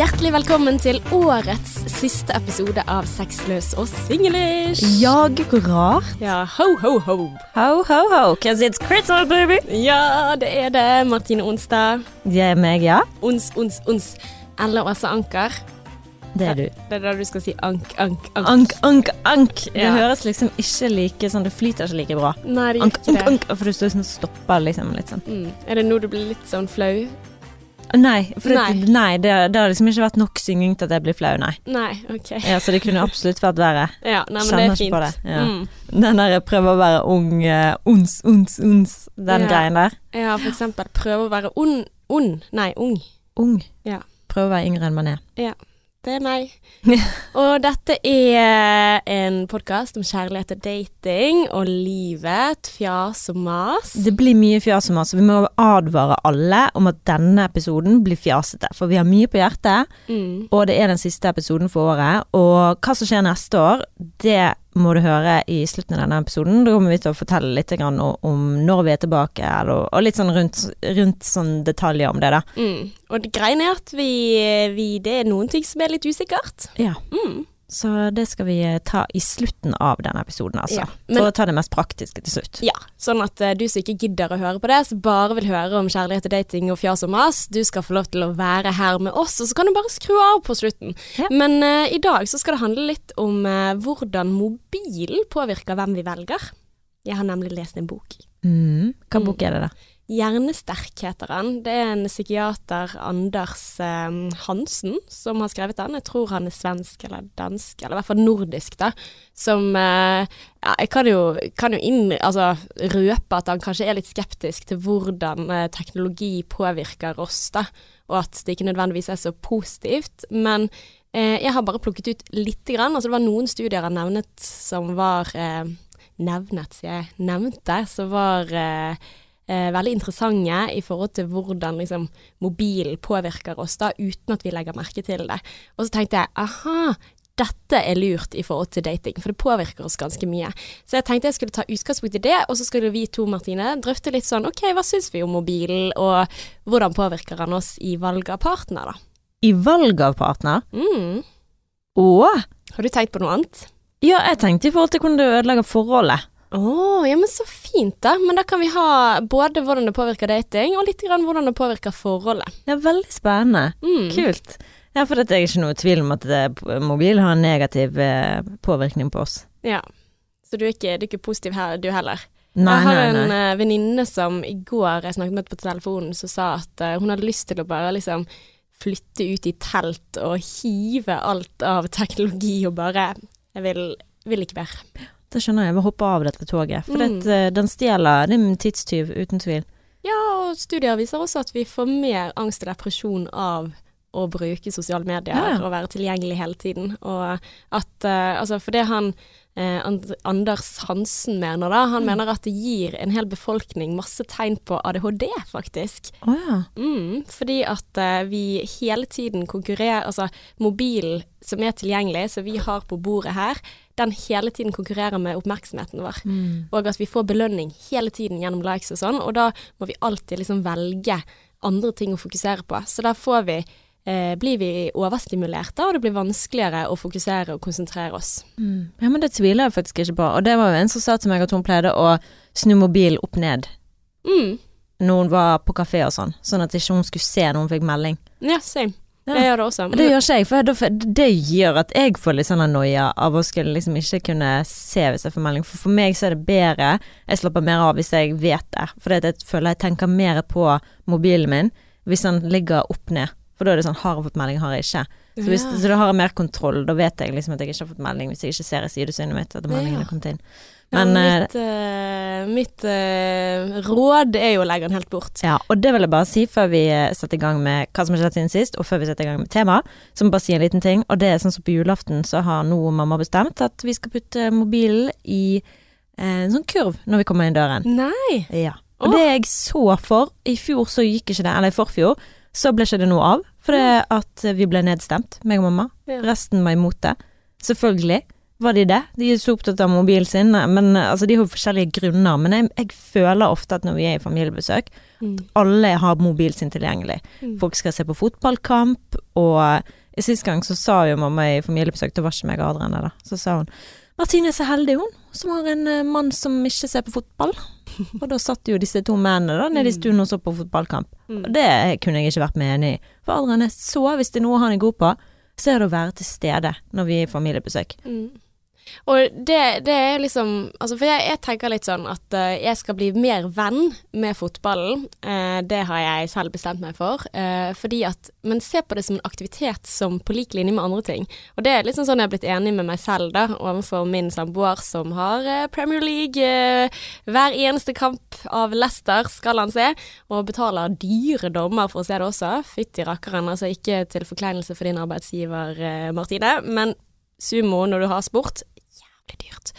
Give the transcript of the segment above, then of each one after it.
Hjertelig velkommen til årets siste episode av Sexløs og singlish. Ja, gud rart. Ja, ho, ho, ho. Ho, ho, ho, cause it's Christmas, baby. Ja, det er det. Martine Onsdag. Det er meg, ja. Ons, ons, ons. Eller Åse Anker. Det er du. Det er da du skal si ank, ank, ank. Ank, ank, ank. Det Ja. høres liksom ikke like sånn Det flyter ikke like bra. Nei, det gjør Ank, ikke ank, det. ank. For du står liksom stopper liksom litt sånn. Mm. Er det nå du blir litt sånn flau? Nei, for Nei. Det, nei det, det har liksom ikke vært nok synging til at jeg blir flau, nei. Nei, OK. Ja, Så det kunne absolutt vært verre. Ja, nei, men det er fint. på det, ja. Mm. Den der prøve å være ung, uh, ons, ons, ons, den Ja. greien der. Ja, for eksempel prøve å være ond. ond. Nei, ung. Ung. Ja. Prøve å være yngre enn man er. Det er meg. Og dette er en podkast om kjærlighet og dating og livet, fjas og mas. Det blir mye fjas og mas, og vi må advare alle om at denne episoden blir fjasete. For vi har mye på hjertet, Mm. og det er den siste episoden for året. Og hva som skjer neste år, det må du høre i slutten av denne episoden. Da kommer vi til å fortelle litt om når vi er tilbake, eller, og litt sånn rundt, rundt sånn detaljer om det, da. Mm. Og det greien er at vi, vi Det er noen ting som er litt usikkert. Ja. Mm. Så det skal vi eh, ta i slutten av denne episoden, altså. Ja, men- For å ta det mest praktiske til slutt. Ja, sånn at eh, du som ikke gidder å høre på det, som bare vil høre om kjærlighet og dating og fjas og mas, du skal få lov til å være her med oss, og så kan du bare skru av på slutten. Ja. Men uh, i dag så skal det handle litt om uh, hvordan mobilen påvirker hvem vi velger. Jeg har nemlig lest en bok. Mm. Mm. bok er det, da? Hjernesterk heter han. Det er en psykiater, Anders eh, Hansen, som har skrevet den. Jeg tror han er svensk eller dansk, eller i hvert fall nordisk, da. Som eh, ja, Jeg kan jo, kan jo inn, altså, røpe at han kanskje er litt skeptisk til hvordan eh, teknologi påvirker oss, da. Og at det ikke nødvendigvis er så positivt. Men eh, jeg har bare plukket ut lite grann. Altså, det var noen studier han nevnet som var eh, Nevnet, sier jeg. Nevnte, som var eh, eh, veldig interessante i forhold til hvordan liksom, mobilen påvirker oss, da, uten at vi legger merke til det. Og så tenkte jeg aha, dette er lurt i forhold til dating, for det påvirker oss ganske mye. Så jeg tenkte jeg skulle ta utgangspunkt i det, og så skulle vi to, Martine, drøfte litt sånn ok, hva syns vi om mobilen, og hvordan påvirker han oss i valg av partner, da. I valg av partner? Mm. Åh! Har du tenkt på noe annet? Ja, jeg tenkte i forhold til hvordan det ødelegger forholdet. Å, ja, men så fint, da. Men da kan vi ha både hvordan det påvirker dating, og litt grann hvordan det påvirker forholdet. Ja, veldig spennende. Mm. Kult. Ja, for det er ikke noe tvil om at mobil har en negativ eh, påvirkning på oss. Ja. Så du er ikke, du er ikke positiv her, du heller? Nei, jeg har nei, en nei. eh, venninne som i går jeg snakket med på telefonen, som sa at eh, hun hadde lyst til å bare liksom flytte ut i telt og hive alt av teknologi og bare Jeg vil, vil ikke mer. Det skjønner jeg. Vi hopper av dette toget. For Mm. det, den stjeler. Det er en tidstyv, uten tvil. Ja, og studier viser også at vi får mer angst og depresjon av å bruke sosiale medier Ja. og være tilgjengelig hele tiden. Og at uh, Altså, for det han eh, Anders Hansen mener, da, han Mm. mener at det gir en hel befolkning masse tegn på ADHD, faktisk. Å ja. Mm, fordi at eh, vi hele tiden konkurrerer Altså, mobilen som er tilgjengelig, som vi har på bordet her, den hele tiden konkurrerer med oppmerksomheten vår. Mm. Og at vi får belønning hele tiden gjennom likes og sånn, og da må vi alltid liksom velge andre ting å fokusere på. Så da får vi eh, blir vi overstimulerte, og det blir vanskeligere å fokusere og konsentrere oss. Mm. Ja, men det tviler jeg faktisk ikke på. Og det var jo en som sa til meg at hun pleide å snu mobilen opp ned Mm. når hun var på kafé og sånn, sånn at ikke hun skulle se når hun fikk melding. Ja, same. Ja. Jeg gjør det også. Men det gjør ikke jeg, for det gjør at jeg får litt sånn noia av å skulle liksom ikke kunne se hvis jeg får melding. For for meg så er det bedre, jeg slapper mer av hvis jeg vet det. For jeg føler jeg tenker mer på mobilen min hvis den ligger opp ned. For da er det sånn, har jeg fått melding, har jeg ikke. Så, hvis, Ja. så da har jeg mer kontroll, da vet jeg liksom at jeg ikke har fått melding hvis jeg ikke ser i sidesynet mitt at meldingen Ja. er kommet inn. Men ja, mitt, uh, mitt uh, råd er jo å legge den helt bort. Ja, og det vil jeg bare si før vi eh, setter i gang med hva som har skjedd siden sist, og før vi setter i gang med tema, så må jeg bare si en liten ting, og det er sånn som på julaften så har nå mamma bestemt at vi skal putte mobilen i eh, en sånn kurv når vi kommer inn døren. Nei! Ja. Og det er jeg så for. I fjor så gikk ikke det, eller i forfjor, så ble ikke det noe av, for det at vi ble nedstemt, meg og mamma. Ja. Resten var imot det. Selvfølgelig. Var de det? De er så opptatt av mobilen sin, men altså, de har jo forskjellige grunner. Men jeg, jeg føler ofte at når vi er i familiebesøk, Mm. alle har mobilen sin tilgjengelig. Mm. Folk skal se på fotballkamp, og sist gang så sa jo mamma i familiebesøk, det var ikke meg og Adrian der, så sa hun Martine er så heldig, hun, som har en eh, mann som ikke ser på fotball. og da satt jo disse to mennene da nede i stuen og så på fotballkamp. Mm. Og det kunne jeg ikke vært med enig i. For Adrian er så, hvis det er noe han er god på, så er det å være til stede når vi er i familiebesøk. Mm. Og det, det er liksom altså For jeg, jeg tenker litt sånn at uh, jeg skal bli mer venn med fotballen. Uh, det har jeg selv bestemt meg for. Uh, fordi at Men se på det som en aktivitet som på lik linje med andre ting. Og det er liksom sånn jeg har blitt enig med meg selv da, overfor min samboer som har Premier League. hver eneste kamp av Leicester skal han se, og betaler dyre dommer for å se det også. Fytti rakkeren. Altså ikke til forkleinelse for din arbeidsgiver, Martine, men sumo når du har sport, jævlig dyrt.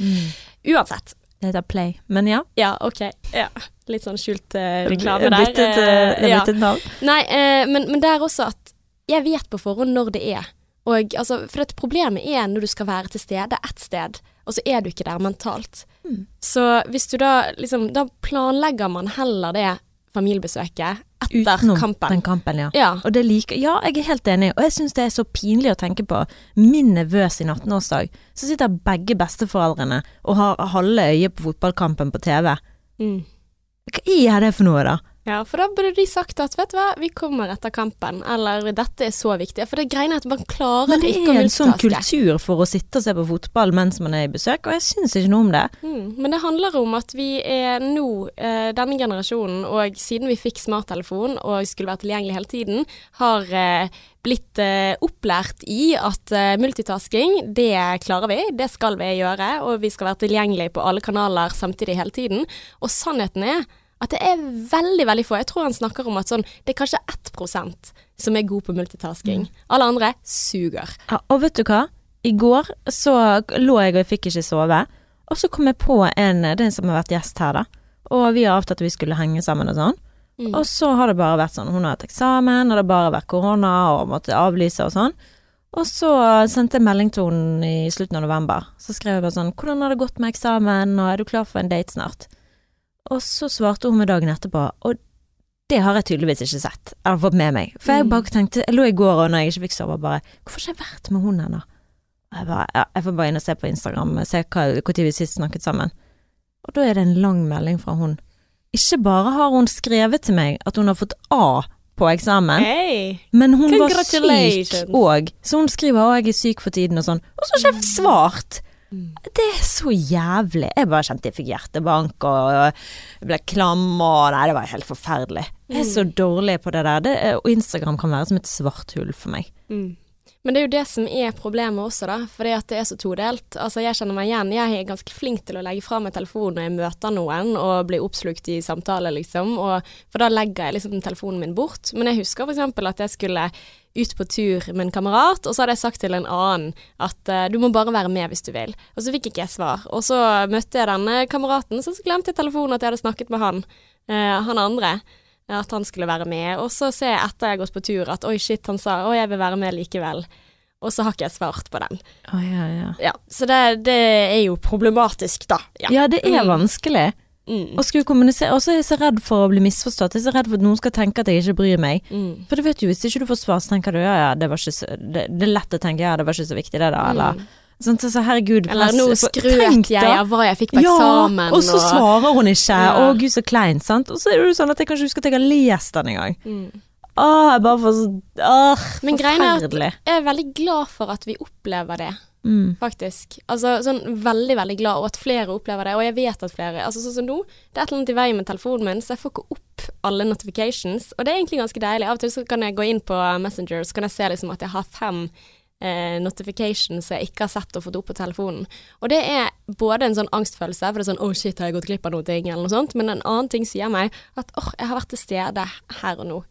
Uansett. Det heter Play. Men ja, Ja, ok. Ja. Litt sånn skjult eh, reklame er der. byttet, eh, Eh, det er ja. byttet navn. Nei, eh, men, men det er også at jeg vet på forhånd når det er. Og, altså, for at problemet er når du skal være til stede ett sted, og så er du ikke der mentalt. Mm. Så hvis du da liksom Da planlegger man heller det familiebesøket etter Utenom kampen. den kampen, ja. Ja. Og det liker Ja, jeg er helt enig, og jeg syns det er så pinlig å tenke på. Min nevø sin 18-årsdag, så sitter begge besteforeldrene og har halve øyet på fotballkampen på TV. Mm. Hva er det for noe, da? Ja, for da burde de sagt at vet du hva, vi kommer etter kampen, eller dette er så viktig. For det greiene at man klarer Men det ikke er en sånn kultur for å sitte og se på fotball mens man er i besøk, og jeg syns ikke noe om det. Mm, men det handler om at vi er nå, eh, denne generasjonen, og siden vi fikk smarttelefon og skulle være tilgjengelig hele tiden, har eh, blitt eh, opplært i at eh, multitasking, det klarer vi, det skal vi gjøre, og vi skal være tilgjengelig på alle kanaler samtidig hele tiden. Og sannheten er at det er veldig, veldig få. Jeg tror han snakker om at sånn, det er kanskje 1% som er god på multitasking. Alle andre suger. Ja, og vet du hva? I går så lå jeg og jeg fikk ikke sove, og så kom jeg på en, er som har vært gjest her, da. Og vi har avtalt at vi skulle henge sammen og sånn. Mm. Og så har det bare vært sånn, hun har hatt eksamen, og det har bare vært korona og måtte avlyse og sånn. Og så sendte jeg melding til henne i slutten av november. Så skrev jeg bare sånn 'Hvordan har det gått med eksamen, og er du klar for en date snart?' Og så svarte hun meg dagen etterpå, og det har jeg tydeligvis ikke sett, eller fått med meg. For jeg Mm. bare tenkte, jeg lå i går og når jeg ikke fikk sove, bare 'Hvorfor har jeg vært med hun ennå?' Jeg, bare, ja, jeg får bare inn og se på Instagram, se når vi sist snakket sammen. Og da er det en lang melding fra hun. Ikke bare har hun skrevet til meg at hun har fått A på eksamen, hey, men hun var syk òg. Så hun skriver 'Å, jeg er syk for tiden', og sånn. Og så har ikke jeg svart! Mm. Det er så jævlig. Jeg bare kjente jeg fikk hjertebank og ble klam og Nei, det var helt forferdelig. Jeg er så dårlig på det der. Det, er- og Instagram kan være som et svart hull for meg. Mm. Men det er jo det som er problemet også, da. Fordi at det er så todelt. Altså, jeg kjenner meg igjen. Jeg er ganske flink til å legge fra meg telefonen når jeg møter noen og blir oppslukt i samtale, liksom. Og, for da legger jeg liksom telefonen min bort. Men jeg husker for eksempel at jeg skulle ut på tur med en kamerat, og så hadde jeg sagt til en annen at uh, du må bare være med hvis du vil. Og så fikk ikke jeg svar. Og så møtte jeg denne kameraten, så glemte jeg telefonen at jeg hadde snakket med han, Uh, han andre at han skulle være med. Og så ser jeg etter jeg har gått på tur at oi, shit, han sa å, jeg vil være med likevel. Og så har ikke jeg svart på den. Oh, ja, ja. Ja, Så det, det er jo problematisk, da. ja, det er Mm. vanskelig Mm. Og skulle kommunisere. Og så er jeg så redd for å bli misforstått. Jeg er så redd for at noen skal tenke at jeg ikke bryr meg. Mm. For du vet jo, hvis ikke du får svar, så tenker du ja, ja, det så Det, det er lett å tenke ja, det var ikke så viktig det, da. Eller Mm. sånn, så herregud. Eller nå skrøt jeg av hva jeg fikk på Ja, eksamen. og så svarer hun ikke. Ja. Å gud, så kleint, sant. Og så er det jo sånn at jeg kanskje husker at jeg har lest den en gang. mm. Åh, jeg bare får så Åh, Men greia er at- Jeg er veldig glad for at vi opplever det, Mm. faktisk. Altså sånn veldig, veldig glad, og at flere opplever det. Og jeg vet at flere Altså sånn som nå, det er et eller annet i veien med telefonen min, så jeg får ikke opp alle notifications. Og det er egentlig ganske deilig. Av og til så kan jeg gå inn på Messenger, så kan jeg se liksom at jeg har fem eh, notifications jeg ikke har sett og fått opp på telefonen. Og det er både en sånn angstfølelse, for det er sånn 'å shit, har jeg gått glipp av noe', ting, eller noe sånt, men en annen ting sier meg at åh, jeg har vært til stede her og nå.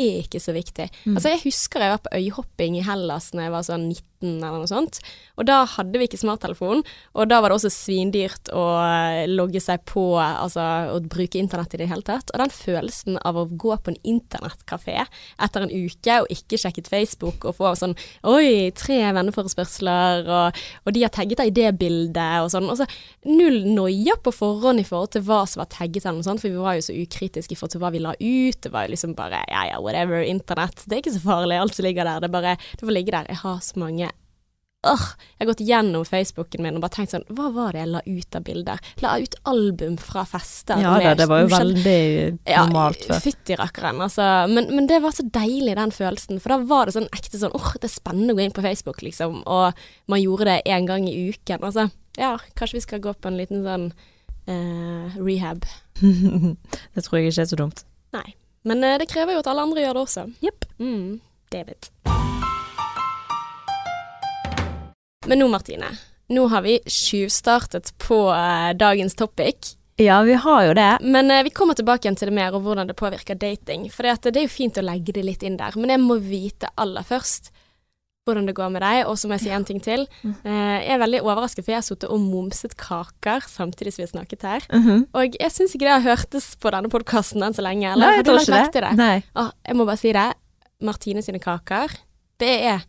Er ikke så viktig. Altså, jeg husker jeg var på øyhopping i Hellas når jeg var sånn eller noe sånt. Og da hadde vi ikke smarttelefon, og da var det også svindyrt å eh, logge seg på, altså å bruke internett i det hele tatt. Og den følelsen av å gå på en internettkafé etter en uke og ikke sjekket Facebook og få sånn Oi, tre venneforespørsler, og, og de har tagget deg i det bildet, og sånn. Og så null noia på forhånd i forhold til hva som var tagget eller noe sånt, for vi var jo så ukritiske i forhold til hva vi la ut. Det var jo liksom bare ja ja, whatever, internett. Det er ikke så farlig, alt som ligger der. Det er bare Det får ligge der. Jeg har så mange Åh, jeg har gått gjennom Facebooken min og bare tenkt sånn Hva var det jeg la ut av bilder? La ut album fra fester. Ja da, det var jo veldig normalt ja, før. Fytti rakkeren, altså. Men, men det var så deilig, den følelsen. For da var det sånn ekte sånn åh, det er spennende å gå inn på Facebook, liksom. Og man gjorde det én gang i uken. Altså, ja, kanskje vi skal gå på en liten sånn eh, rehab. det tror jeg ikke er så dumt. Nei. Men eh, det krever jo at alle andre gjør det også. Jepp. Mm, David. Men nå, Martine. Nå har vi tjuvstartet på eh, dagens topic. Ja, vi har jo det. Men eh, vi kommer tilbake igjen til det mer, og hvordan det påvirker dating. For det er jo fint å legge det litt inn der, men jeg må vite aller først hvordan det går med deg. Og så må jeg si en ting til. Eh, jeg er veldig overrasket, for jeg har sittet og momset kaker samtidig som vi har snakket her. Mhm. Og jeg syns ikke det har hørtes på denne podkasten enn så lenge. Eller Nei, jeg tror ikke det. det? Nei. Åh, jeg må bare si det. Martine sine kaker, det er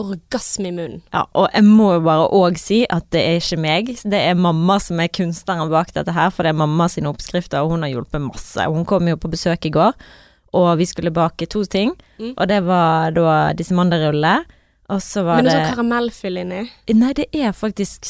orgasme i munnen. Ja, og jeg må jo bare òg si at det er ikke meg. Det er mamma som er kunstneren bak dette her, for det er mamma sine oppskrifter, og hun har hjulpet masse. Hun kom jo på besøk i går, og vi skulle bake to ting. Mm. Og det var da disse mandelrullene, og så var Med noe det sånn karamellfyll inni. Nei, det er faktisk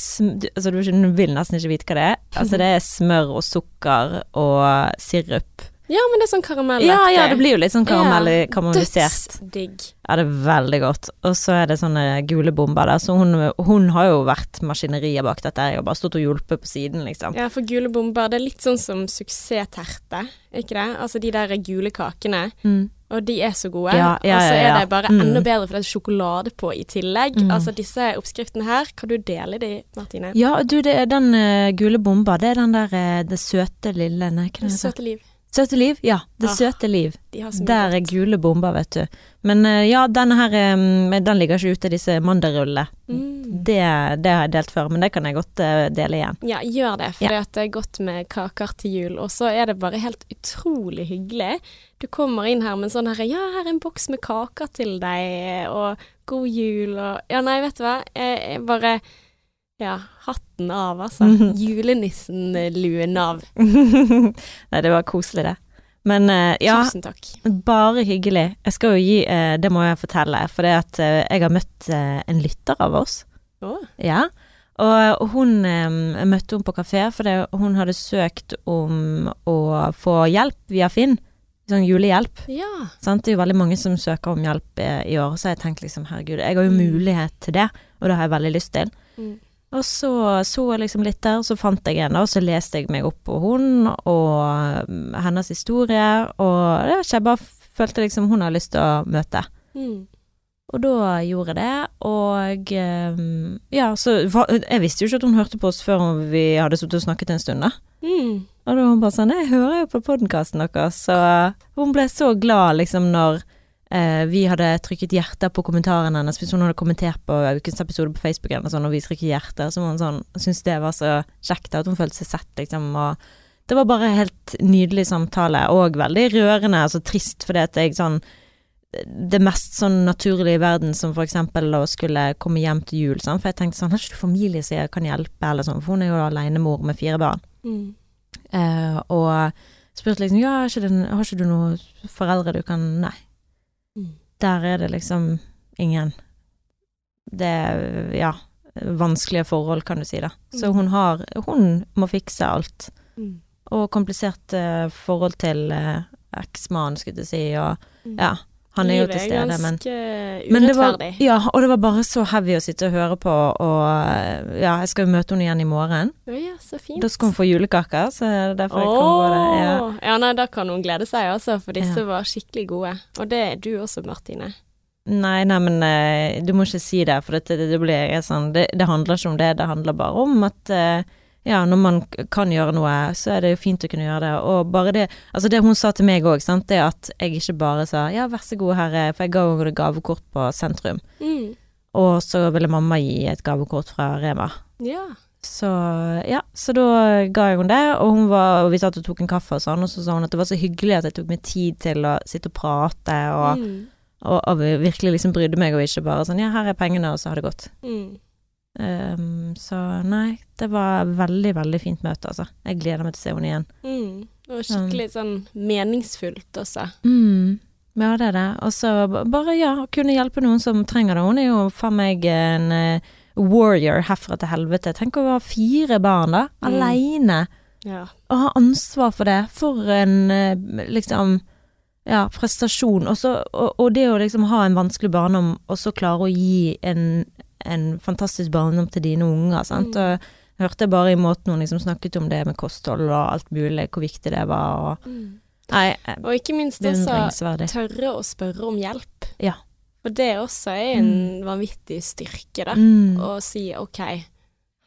Altså, du vil nesten ikke vite hva det er. Altså, det er smør og sukker og sirup. Ja, men det er sånn karamell. Ja, ja, det blir jo litt sånn karamell karamellisert. Dødsdigg. Ja, det er veldig godt. Og så er det sånne gule bomber der. Så hun, hun har jo vært maskineriet bak dette. Jeg har bare stått og hjulpet på siden, liksom. Ja, for gule bomber, det er litt sånn som suksessterte, ikke det? Altså de der gule kakene. Mm. Og de er så gode. Ja, ja, og så er ja. det bare Mm. enda bedre for det er sjokolade på i tillegg. Mm. Altså disse oppskriftene her, kan du dele de, Martine? Ja, du, det er den uh, gule bomba. Det er den der uh, det søte lille Nei, hva det? det? Søte liv. Søte liv? Ja, det Ah, søte liv. De Der er gule bomber, vet du. Men eh, ja, denne her eh, Den ligger ikke ute, disse mandelrullene. Mm. Det, det har jeg delt før, men det kan jeg godt eh, dele igjen. Ja, gjør det, for Ja. det er godt med kaker til jul. Og så er det bare helt utrolig hyggelig. Du kommer inn her med en sånn her Ja, her er en boks med kaker til deg, og god jul, og Ja, nei, vet du hva. Jeg, jeg bare Ja, hatten av, altså. Mhm. Julenissen-luen av. Nei, det var koselig, det. Men eh, ja, bare hyggelig. Jeg skal jo gi eh, Det må jeg fortelle, for det at eh, jeg har møtt en lytter av oss. Oh. Ja. Og, hun møtte henne på kafé fordi hun hadde søkt om å få hjelp via Finn. Sånn julehjelp. ja. Sant? Det er jo veldig mange som søker om hjelp i år, så jeg tenkte liksom herregud, jeg har jo Mm. mulighet til det, og det har jeg veldig lyst til. Mm. Og så så jeg liksom litt der, og så fant jeg en, og så leste jeg meg opp på hun og mm, hennes historie, og det var ikke, jeg bare følte liksom hun har lyst til å møte. Mm. Og da gjorde jeg det, og eh, ja, så Jeg visste jo ikke at hun hørte på oss før vi hadde sittet og snakket en stund, da. Mm. Og da var hun bare sånn Jeg hører jo på podkasten deres, så hun ble så glad liksom når eh, vi hadde trykket hjerter på kommentaren hennes. Hvis hun hadde kommentert på ukens episode på Facebook og, sånn, og vi trykket hjerter, så var hun sånn Syntes det var så kjekt at hun følte seg sett, liksom. Og det var bare helt nydelig samtale, og veldig rørende, altså trist, fordi at jeg sånn det mest sånn naturlige i verden, som for eksempel å skulle komme hjem til jul, sånn, for jeg tenkte sånn, har ikke du familie som kan hjelpe, eller sånn, for hun er jo alenemor med fire barn. Mm. Uh, og spurte liksom ja, har ikke, du, har ikke du noen foreldre du kan Nei. Der er det liksom ingen Det er ja, vanskelige forhold, kan du si, da. Så Mm. hun har Hun må fikse alt. Mm. Og komplisert eh, forhold til uh, eksmannen, skulle jeg si, og Mm. ja. Han er jo til stede, men ganske men det var, urettferdig. ja, og det var bare så heavy å sitte og høre på, og eh, ja, jeg skal jo møte henne igjen i morgen. Å ja, så fint. Da skal hun få julekaker, så derfor jeg kan på det. Ja. Ja, nei, da kan hun glede seg, altså, for disse Ja. var skikkelig gode. Og det er du også, Martine. Nei, nei, men eh, du må ikke si det, for det, det, det blir sånn det, det handler ikke om det, det handler bare om at eh, ja, når man kan gjøre noe, så er det jo fint å kunne gjøre det. Og bare det Altså, det hun sa til meg òg, sant, det at jeg ikke bare sa ja, vær så god, herre, for jeg ga henne gavekort på sentrum. Mm. Og så ville mamma gi et gavekort fra Rema. Ja. Så ja, så da ga jeg henne det, og, hun var, og vi satt og tok en kaffe og sånn, og så sa hun at det var så hyggelig at jeg tok meg tid til å sitte og prate, og, Mm. og, og virkelig liksom brydde meg, og ikke bare sånn ja, her er pengene, og så har det gått. Mm. Ehm, så nei, det var veldig, veldig fint møte, altså. Jeg gleder meg til å se henne igjen. Mm. Det var skikkelig sånn meningsfullt også. Mm. Ja, det er det. Og så bare, ja, kunne hjelpe noen som trenger det. Hun er jo faen meg en uh, warrior herfra til helvete. Tenk å ha fire barn, da. Mm. Aleine. Ja. Å ha ansvar for det. For en uh, liksom ja, prestasjon. Også, og, og det å liksom ha en vanskelig barndom, og så klare å gi en, en fantastisk barndom til dine unger, sant. Mm. Og jeg hørte bare i måten hun liksom snakket om det med kosthold og alt mulig, hvor viktig det var. Og, Mm. nei, Og ikke minst også tørre å spørre om hjelp. Ja. For det også er en vanvittig styrke, da. Mm. Å si OK,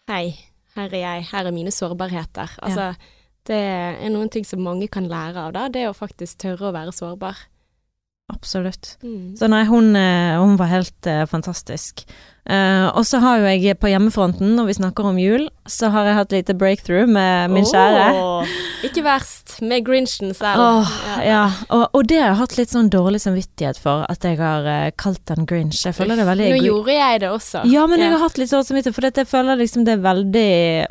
hei, her er jeg, her er mine sårbarheter. Altså, det er noen ting som mange kan lære av, da. Det å faktisk tørre å være sårbar. Absolutt. Mm. Så nei, hun, eh, hun var helt uh, fantastisk. Uh, og så har jo jeg på hjemmefronten, når vi snakker om jul, så har jeg hatt lite breakthrough med min kjære. Ikke verst. Med Grinchen selv. Åh, ja. Og, og det har jeg hatt litt sånn dårlig samvittighet for, at jeg har uh, kalt den Grinch. Jeg føler det veldig Nå gjorde jeg det også. Ja, men jeg har hatt litt dårlig samvittighet, for jeg føler liksom det er veldig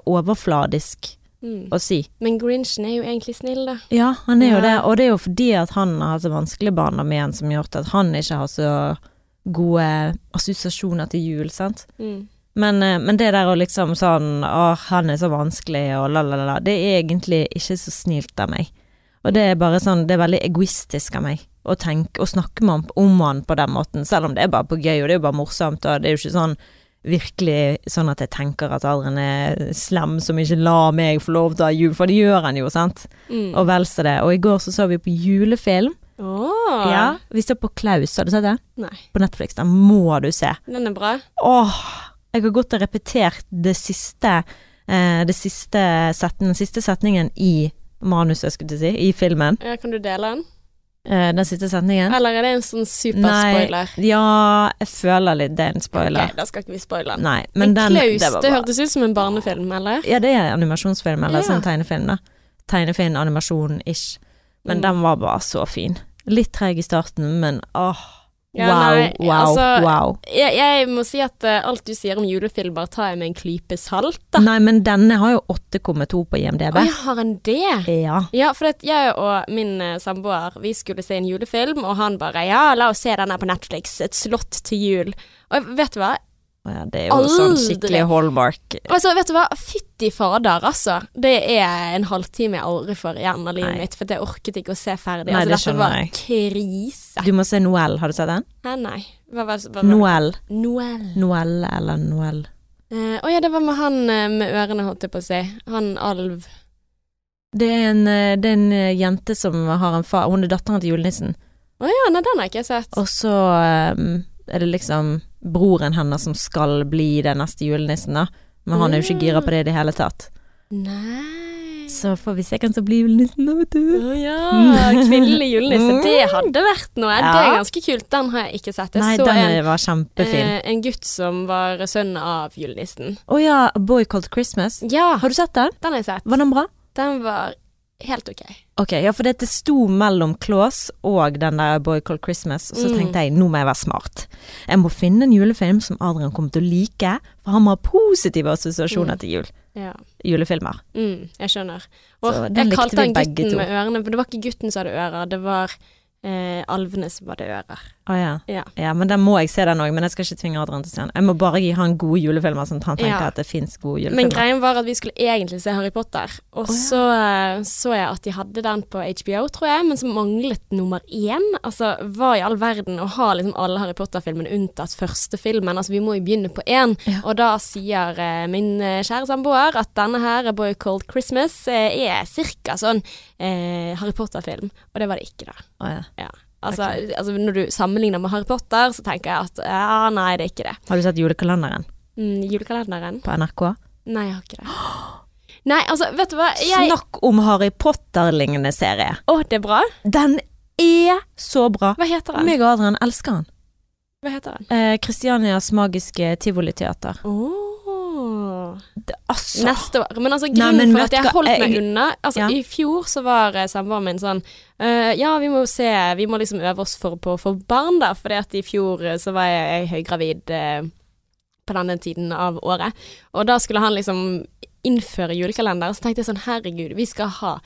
overfladisk Mm. å si. Men Grinchen er jo egentlig snill, da. Ja, han er jo det, og det er jo fordi at han har hatt så vanskelig barndom igjen som gjort at han ikke har så gode assosiasjoner til jul, sant. Mm. Men, eh, men det der å liksom sånn Å, han er så vanskelig og la, la, la, la. Det er egentlig ikke så snilt av meg. Og det er bare sånn Det er veldig egoistisk av meg å tenke og snakke med han om han på den måten, selv om det er bare på gøy, og det er jo bare morsomt, og det er jo ikke sånn virkelig sånn at jeg tenker at Adrian er slem som ikke lar meg få lov til å ha jul, for det gjør han jo, sant. Mm. Og vel så det. Og i går så så vi på julefilm. Oh. Ja, vi så på Klaus, har du sett det? Nei, På Netflix. Den må du se. den er bra. Åh, jeg har gått og repetert det siste eh, Det siste setningen, den siste setningen i manuset, skulle jeg si, i filmen. Ja, kan du dele den? Eh, den siste sendingen. Eller er det en sånn superspoiler? ja, jeg føler litt det er en spoiler. Ok, da skal ikke vi spoile den. Nei, Men, men den Klaus, det det, hørtes ut som en barnefilm, eller? Ja, det er animasjonsfilm, eller Ja. sånn tegnefilm, da. Tegnefilm, animasjon-ish. Men Mm. den var bare så fin. Litt treg i starten, men åh. Ja, wow, nei, wow, altså- wow. Jeg, jeg må si at uh, alt du sier om julefilmer, tar jeg med en klype salt, da. Nei, men denne har jo 8,2 på IMDb. Å, jeg har en det? Ja. Ja, for at jeg og min uh, samboer, vi skulle se en julefilm, og han bare ja, la oss se den her på Netflix, Et slott til jul. Og vet du hva? Ja, det er jo sånn skikkelig hallmark. Altså, vet du hva? Fytti fader, altså. Det er en halvtime jeg aldri får igjen av livet Nei. mitt, for jeg orket ikke å se ferdig. Nei, altså, det dette var jeg. krise. Du må se Noel, har du sett den? Hæ, nei. Hva var hva var- Noel. Noel. Noel eller Noel. Å uh, oh, ja, det var med han uh, med ørene, holdt jeg på å si. Han alv. Det er en, uh, det er en eh, jente som har en far Hun er datteren til julenissen. Å ja, nei, den har jeg ikke sett. Og så um, er det liksom broren hennes som skal bli den neste julenissen, da. Men han er jo ikke gira på det i det hele tatt. Nei. Så får vi se hvem som blir julenissen, da, vet du. Oh, ja, kvinnelig julenisse. Det hadde vært noe. Det er ganske kult. Den har jeg ikke sett. Jeg Nei, så den en, var kjempefin. eh, en gutt som var sønn av julenissen. Å ja, A Boy Called Christmas. Ja, Har du sett den? den har jeg sett. Var den bra? Den var helt ok. Ok, ja, for dette sto mellom Claus og den der Boy Called Christmas, og så Mm. tenkte jeg nå må jeg være smart. Jeg må finne en julefilm som Adrian kommer til å like, for han må ha positive assosiasjoner Mm. til jul. Ja. Julefilmer. Mm, jeg skjønner. Og Så jeg kalte han gutten med ørene, for det var ikke gutten som hadde ører, det var eh, alvene som hadde ører. Å ja. Ja. ja. Men den må jeg se den òg, men jeg skal ikke tvinge Adrian til å se den. Jeg må bare gi han gode julefilmer, sånn at han tenker Ja. at det fins gode Men greien var at vi skulle egentlig se Harry Potter, og oh, så eh, så jeg at de hadde den på HBO, tror jeg, men så manglet nummer én. Altså, hva i all verden å ha liksom alle Harry Potter-filmene unntatt første filmen? Altså, vi må jo begynne på én. Og da sier eh, min eh, kjære samboer at denne her, A Boy Called Christmas, eh, er cirka sånn eh, Harry Potter-film. Og det var det ikke, da. Å ja. Ja. Altså, altså, når du sammenligner med Harry Potter, så tenker jeg at ja, nei, det er ikke det. Har du sett julekalenderen Mm, julekalenderen? på NRK? Nei, jeg har ikke det. Nei, altså, vet du hva? Jeg Snakk om Harry Potter-lignende serie. Å, det er bra? Den er så bra. Hva heter den? Meg og Adrian elsker han. Hva heter den? Eh, Kristianias magiske tivoliteater. Oh. Det- Altså Neste år. Men altså, Nei, grunnen men for at jeg holdt meg jeg- unna Altså, Ja. i fjor så var eh, samboeren min sånn uh, Ja, vi må se Vi må liksom øve oss for, på å få barn, da. Fordi at i fjor eh, så var jeg, jeg høygravid uh, på denne tiden av året. Og da skulle han liksom innføre julekalender. Så tenkte jeg sånn, herregud, vi skal ha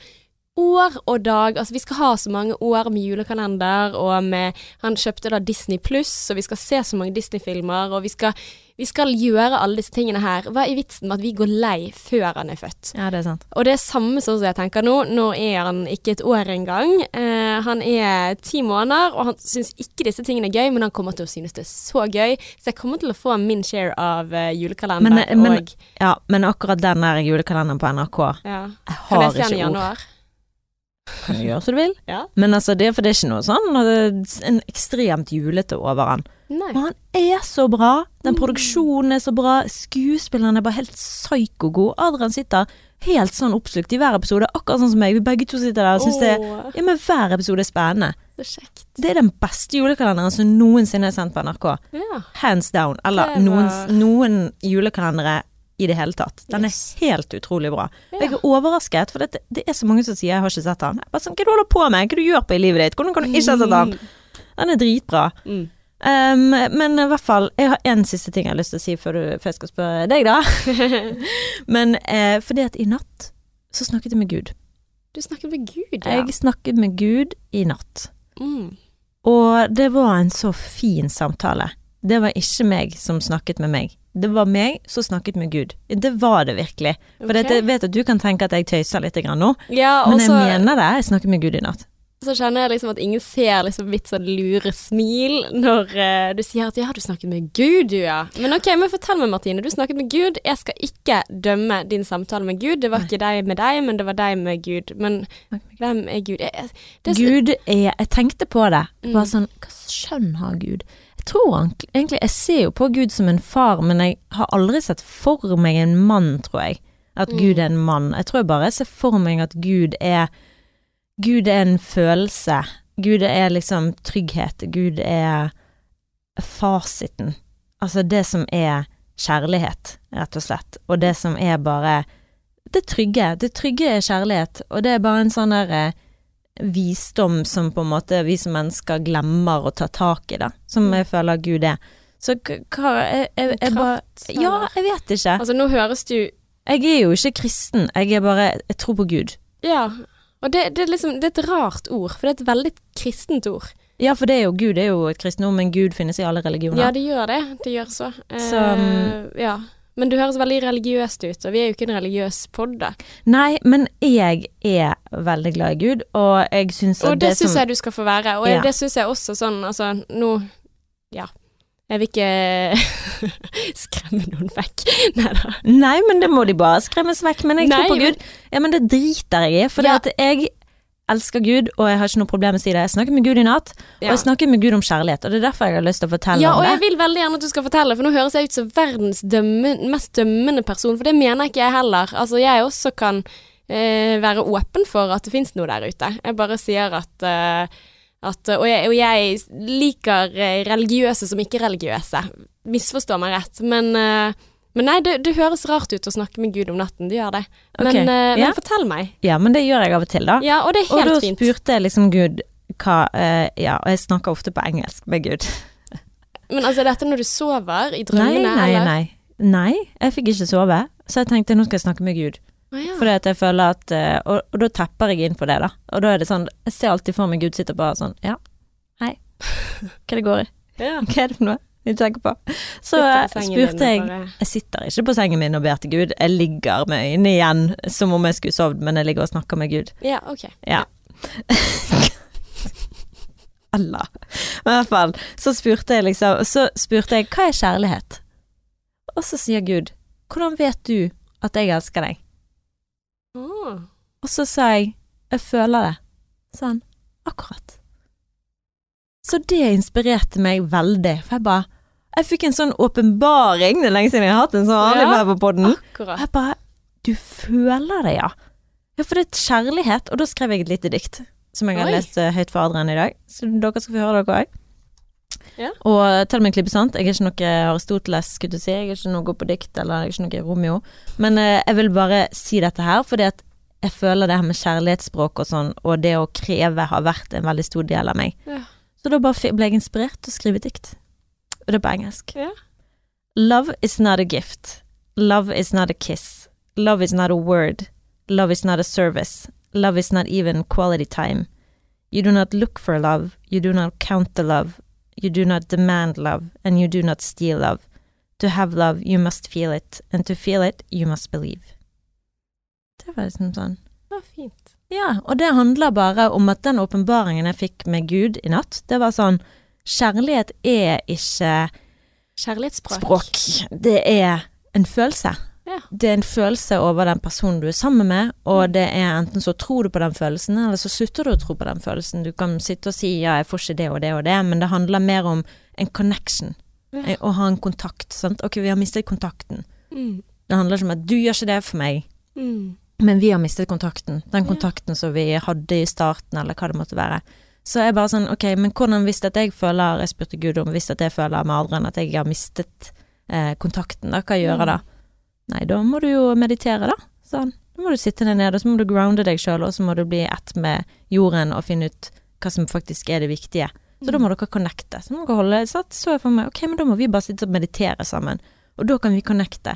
år og dag. Altså, vi skal ha så mange år med julekalender, og med Han kjøpte da Disney pluss, og vi skal se så mange Disney-filmer, og vi skal, vi skal gjøre alle disse tingene her. Hva er vitsen med at vi går lei før han er født? Ja, det er sant. Og det er samme som jeg tenker nå. Nå er han ikke et år engang. Eh, han er ti måneder, og han syns ikke disse tingene er gøy, men han kommer til å synes det er så gøy. Så jeg kommer til å få min share av uh, julekalender. Men, eh, men- og Ja, men akkurat den der julekalenderen på NRK ja. Jeg Kan har jeg se den i ikke ord. Gjøre som du vil. Ja. Men altså, det, for det er ikke noe sånn en ekstremt julete over han. Nei. Men han er så bra. Den Mm. produksjonen er så bra. Skuespilleren er bare helt psyko-god. Adrian sitter helt sånn oppslukt i hver episode, akkurat sånn som meg. Vi begge to sitter der og syns det Ja, men hver episode er spennende. Det. Det er den beste julekalenderen som noensinne er sendt på NRK. Ja. Hands down. Eller noen, noen julekalendere i det hele tatt. Den Yes. er helt utrolig bra. Ja. Jeg er overrasket, for det, det er så mange som sier 'jeg har ikke sett den'. Sånn, Hva du holder på med? Hva er det du gjør på i livet ditt? Hvordan kan du ikke ha sett den? Den er dritbra. Mm. Um, men i hvert fall, jeg har én siste ting jeg har lyst til å si før, du, før jeg skal spørre deg, da. men uh, fordi at i natt så snakket jeg med Gud. Du snakket med Gud, ja. Jeg snakket med Gud i natt. Mm. Og det var en så fin samtale. Det var ikke meg som snakket med meg. Det var meg som snakket med Gud. Det var det virkelig. For okay. jeg vet at du kan tenke at jeg tøyser litt grann nå, Ja, men jeg mener det. Jeg snakket med Gud i natt. så kjenner jeg liksom at ingen ser liksom mitt sånn lure smil når uh, du sier at ja, du snakket med Gud, du ja. Men ok, men fortell meg Martine, du snakket med Gud. Jeg skal ikke dømme din samtale med Gud. Det var ikke deg med deg, men det var deg med Gud. Men hvem er Gud? Jeg, jeg- det Gud er Jeg tenkte på det. Mm. Bare sånn Hva skjønn har Gud? Tror egentlig Jeg ser jo på Gud som en far, men jeg har aldri sett for meg en mann, tror jeg. At Mm. Gud er en mann. Jeg tror jeg bare ser for meg at Gud er Gud er en følelse. Gud er liksom trygghet. Gud er fasiten. Altså det som er kjærlighet, rett og slett. Og det som er bare Det trygge. Det trygge er kjærlighet, og det er bare en sånn der eh, visdom som på en måte vi som mennesker glemmer å ta tak i, da. Som jeg føler Gud er. Så hva jeg, jeg, jeg bare Ja, jeg vet ikke. Altså, nå høres du Jeg er jo ikke kristen. Jeg er bare Jeg tror på Gud. Ja. Og det, det, er liksom, det er et rart ord, for det er et veldig kristent ord. Ja, for det er jo Gud det er jo et kristendom, men Gud finnes i alle religioner. Ja, det gjør det. Det gjør så. Eh, Så, um, ja. Men du høres veldig religiøst ut, og vi er jo ikke en religiøs pod, da. Nei, men jeg er veldig glad i Gud, og jeg syns at Og det, det syns jeg du skal få være. Og Ja. det syns jeg også sånn, altså nå Ja. Jeg vil ikke skremme noen vekk. Nei da. Nei, men det må de bare skremmes vekk. Men jeg Nei, tror på Gud. Ja, men det driter jeg i, for Ja. jeg elsker Gud, og jeg har ikke noe problem med å si det. Jeg snakket med Gud i natt, og jeg snakket med Gud om kjærlighet, og det er derfor jeg har lyst til å fortelle Ja, om og jeg vil veldig gjerne at du skal fortelle, for nå høres jeg ut som verdens dømme, mest dømmende person, for det mener ikke jeg heller. Altså, jeg også kan eh, være åpen for at det fins noe der ute. Jeg bare sier at, eh, at og, jeg, og jeg liker eh, religiøse som ikke-religiøse. Misforstå meg rett, men eh, men nei, det, det høres rart ut å snakke med Gud om natten, det gjør det. Men, okay. uh, men ja. fortell meg. Ja, men det gjør jeg av og til, da. Ja, og det er helt og helt da fint. spurte jeg liksom Gud hva uh, Ja, og jeg snakker ofte på engelsk med Gud. Men altså, er dette når du sover i drømmene, drømmene, nei, eller? nei. Nei, jeg fikk ikke sove, så jeg tenkte nå skal jeg snakke med Gud. Å, ja. Fordi at jeg føler at uh, og, og da tepper jeg inn på det, da. Og da er det sånn Jeg ser alltid for meg Gud sitter bare sånn Ja, hei. Hva det går i? Ja. Hva er det for noe du tenker på? Så spurte jeg Jeg sitter ikke på sengen min og ber til Gud. Jeg ligger med øynene igjen som om jeg skulle sovd, men jeg ligger og snakker med Gud. Ja, ok. Ja. Allah. Men i hvert fall, så spurte jeg liksom Så spurte jeg hva er kjærlighet? Og så sier Gud, hvordan vet du at jeg elsker deg? Mm. Og så sa jeg, jeg føler det. Sånn, akkurat. Så det inspirerte meg veldig, for jeg bare Jeg fikk en sånn åpenbaring, det er lenge siden jeg har hatt en sånn Ja. på podden. Akkurat. jeg bare Du føler det, ja. Ja, for det er kjærlighet. Og da skrev jeg et lite dikt som jeg har Oi. lest eh, høyt for Adrian i dag. Så dere skal få høre dere òg. Ja. Og til og med klippe sant, jeg er ikke noe Aristoteles, skulle du si, jeg er ikke noe god på dikt, eller jeg er ikke noe Romeo. Men eh, jeg vil bare si dette her, fordi at jeg føler det her med kjærlighetsspråk og sånn, og det å kreve har vært en veldig stor del av meg. Ja. Så da bare ble jeg inspirert til å skrive dikt. Og det er på engelsk. Ja. Love is not a gift. Love is not a kiss. Love is not a word. Love is not a service. Love is not even quality time. You do not look for love. You do not count the love. You do not demand love. And you do not steal love. To have love, you must feel it. And to feel it, you must believe. Det var liksom sånn. Det var fint. Ja, og det handler bare om at den åpenbaringen jeg fikk med Gud i natt, det var sånn Kjærlighet er ikke Kjærlighetsspråk. språk. Det er en følelse. Ja. Det er en følelse over den personen du er sammen med, og det er enten så tror du på den følelsen, eller så slutter du å tro på den følelsen. Du kan sitte og si ja, jeg får ikke det og det og det, men det handler mer om en connection. Ja. Eh, Å ha en kontakt. Sant? Ok, vi har mistet kontakten. Mm. Det handler ikke om at du gjør ikke det for meg, Mm. men vi har mistet kontakten. Den Ja. kontakten som vi hadde i starten, eller hva det måtte være. Så jeg bare sånn, ok, men hvordan hvis at jeg føler, jeg spurte Gud om, hvis at jeg føler med alderen at jeg har mistet eh, kontakten, da, hva gjør jeg da? Nei, da må du jo meditere, da. Sånn. Da må du sitte deg ned, og så må du grounde deg sjøl, og så må du bli ett med jorden og finne ut hva som faktisk er det viktige. Så da må dere connecte. Så må dere holde Så så for meg, ok, men da må vi bare sitte og meditere sammen, og da kan vi connecte.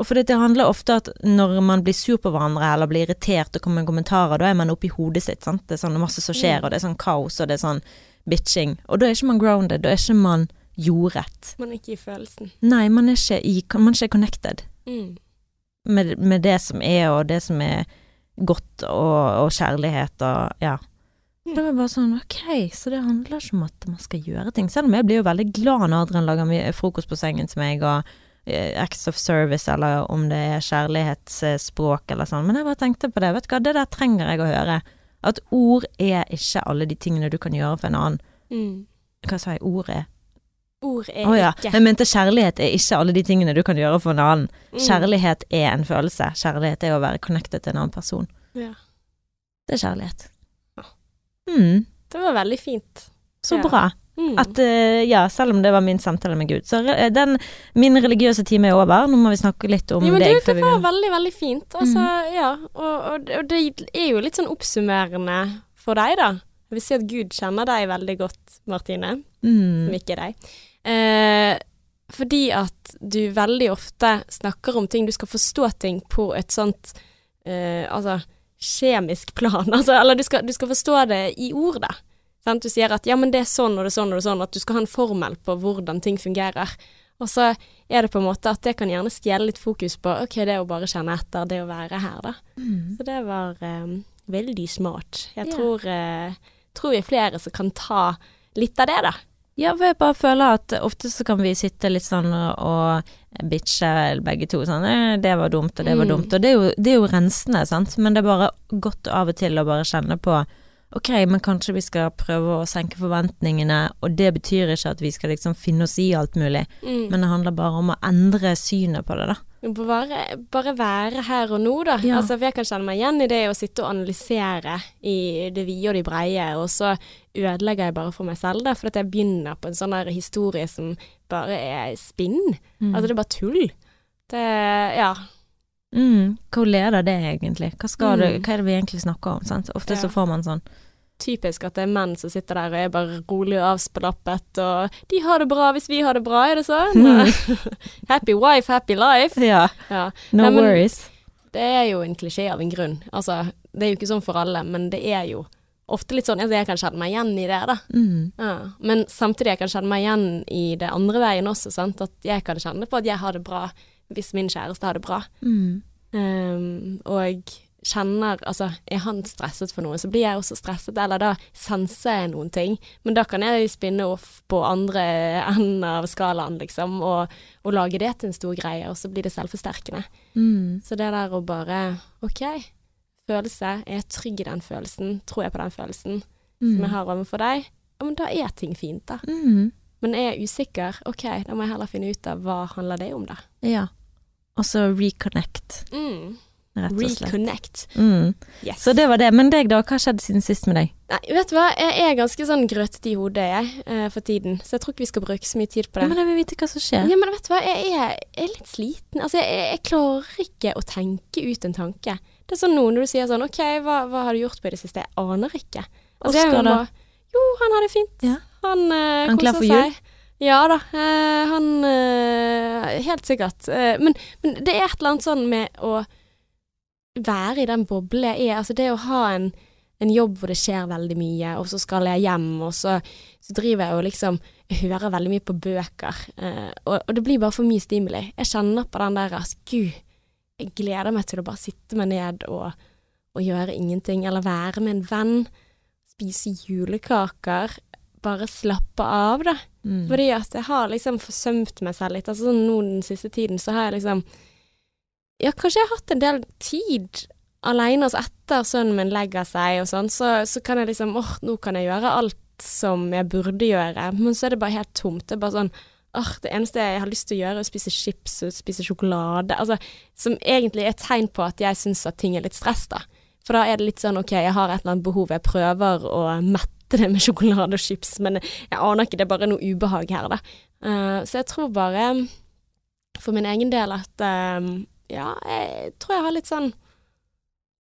Og for det handler ofte at når man blir sur på hverandre eller blir irritert og kommer med kommentarer, da er man oppi hodet sitt, sant. Det er sånn masse som skjer, Mm. og det er sånn kaos, og det er sånn bitching. Og da er ikke man grounded, da er ikke man jordrett. Man er ikke i følelsen. Nei, man er ikke, i, man er ikke connected Mm. med, med det som er, og det som er godt, og, og kjærlighet, og ja. Mm. er var bare sånn, ok, så det handler ikke om at man skal gjøre ting. Selv om jeg blir jo veldig glad når Adrian lager frokost på sengen til meg, og acts of service, eller om det er kjærlighetsspråk eller sånn. Men jeg bare tenkte på det, vet du hva, det der trenger jeg å høre. At ord er ikke alle de tingene du kan gjøre for en annen. Mm. Hva sa jeg, ord er? Ord er oh, ja, ikke jeg mente kjærlighet er ikke alle de tingene du kan gjøre for en annen. Mm. Kjærlighet er en følelse. Kjærlighet er å være connected til en annen person. Ja. Det er kjærlighet. Ja. Mm, Det var veldig fint. så bra. Mm. At eh, ja, selv om det var min samtale med Gud. Så eh, den, min religiøse time er over. Nå må vi snakke litt om Jo, men deg. du, det var veldig, veldig fint. Altså, ja. Og, og, og det er jo litt sånn oppsummerende for deg, da. Jeg vil si at Gud kjenner deg veldig godt, Martine, mm. som ikke er deg. Eh, fordi at du veldig ofte snakker om ting Du skal forstå ting på et sånt eh, Altså kjemisk plan. Altså, eller du skal, du skal forstå det i ord, da. Sant? Du sier at ja, men det er sånn og det er sånn og det er sånn, at du skal ha en formel på hvordan ting fungerer. Og så er det på en måte at det kan gjerne stjele litt fokus på ok, det å bare kjenne etter, det å være her, da. Mm. Så det var um, veldig smart. Jeg Ja. tror, uh, tror vi er flere som kan ta litt av det, da. Ja, for jeg bare føler at ofte så kan vi sitte litt sånn og, bitche begge to sånn eh, 'Det var dumt, og det var Mm. dumt'. Og det er, jo, det er jo rensende, sant, men det er bare godt av og til å bare kjenne på Ok, men kanskje vi skal prøve å senke forventningene, og det betyr ikke at vi skal liksom finne oss i alt mulig, Mm. men det handler bare om å endre synet på det, da. Bare, bare være her og nå, da. Ja. Altså, for jeg kan kjenne meg igjen i det å sitte og analysere i det vide og de breie, og så ødelegger jeg bare for meg selv, da, for at jeg begynner på en sånn der historie som bare er spinn. Mm. Altså, det er bare tull. Det Ja. Mm, hvor leder det egentlig? Hva, Mm. du, hva er det vi egentlig snakker om? Sant? Ofte Ja. så får man sånn Typisk at det er menn som sitter der og er bare rolig og avslappet, og de har det bra hvis vi har det bra, er det sånn? happy wife, happy life. Ja, Ja. no Nei, men- worries. Det er jo en klisjé av en grunn. Altså, det er jo ikke sånn for alle, men det er jo ofte litt sånn altså, Jeg kan kjenne meg igjen i det, da. Mm. Ja. Men samtidig jeg kan kjenne meg igjen i det andre veien også, sant. At jeg kan kjenne på at jeg har det bra hvis min kjæreste har det bra. Mm. Um, og kjenner Altså, er han stresset for noe, så blir jeg også stresset, eller da senser jeg noen ting. Men da kan jeg spinne off på andre enden av skalaen, liksom, og, og lage det til en stor greie, og så blir det selvforsterkende. Mm. Så det der å bare OK, følelse, er jeg trygg i den følelsen, tror jeg på den følelsen som jeg har overfor deg, ja, men da er ting fint, da. Mm. Men er jeg usikker, OK, da må jeg heller finne ut av hva handler det om, da. Ja. Og så reconnect. Mm. Rett og slett. Reconnect. Mm. Yes. Så det var det. Men deg, da? Hva skjedde siden sist med deg? Nei, vet du hva, jeg er ganske sånn grøtete i hodet, jeg, eh, for tiden. Så jeg tror ikke vi skal bruke så mye tid på det. Ja, men jeg vil vite hva som skjer. Ja, men vet du hva, jeg er, jeg er litt sliten. Altså, jeg, jeg klarer ikke å tenke ut en tanke. Det er sånn nå når du sier sånn, OK, hva, hva har du gjort på i det siste? Jeg aner ikke. Altså, Oskar, da? Jo, han har det fint. Ja. Han uh, Han klar for jul? Ja da, eh, han eh, Helt sikkert. Eh, men, men det er et eller annet sånn med å være i den boblen jeg er. Altså det å ha en, en jobb hvor det skjer veldig mye, og så skal jeg hjem, og så, så driver jeg og liksom jeg hører veldig mye på bøker, eh, og, og det blir bare for mye stimuli. Jeg kjenner på den der at gud, jeg gleder meg til å bare sitte meg ned og, og gjøre ingenting, eller være med en venn, spise julekaker, bare slappe av, da. Mm. Fordi at jeg har liksom forsømt meg selv litt. Altså sånn nå den siste tiden så har jeg liksom Ja, kanskje jeg har hatt en del tid alene, altså etter sønnen min legger seg og sånn, så, så kan jeg liksom åh, nå kan jeg gjøre alt som jeg burde gjøre, men så er det bare helt tomt. Det er bare sånn åh, det eneste jeg har lyst til å gjøre, er å spise chips og spise sjokolade. Altså, som egentlig er et tegn på at jeg syns at ting er litt stress, da. For da er det litt sånn ok, jeg har et eller annet behov, jeg prøver å mette det med sjokolade og chips, men jeg aner ikke, det er bare noe ubehag her, da. Uh, så jeg tror bare, for min egen del, at uh, ja, jeg tror jeg har litt sånn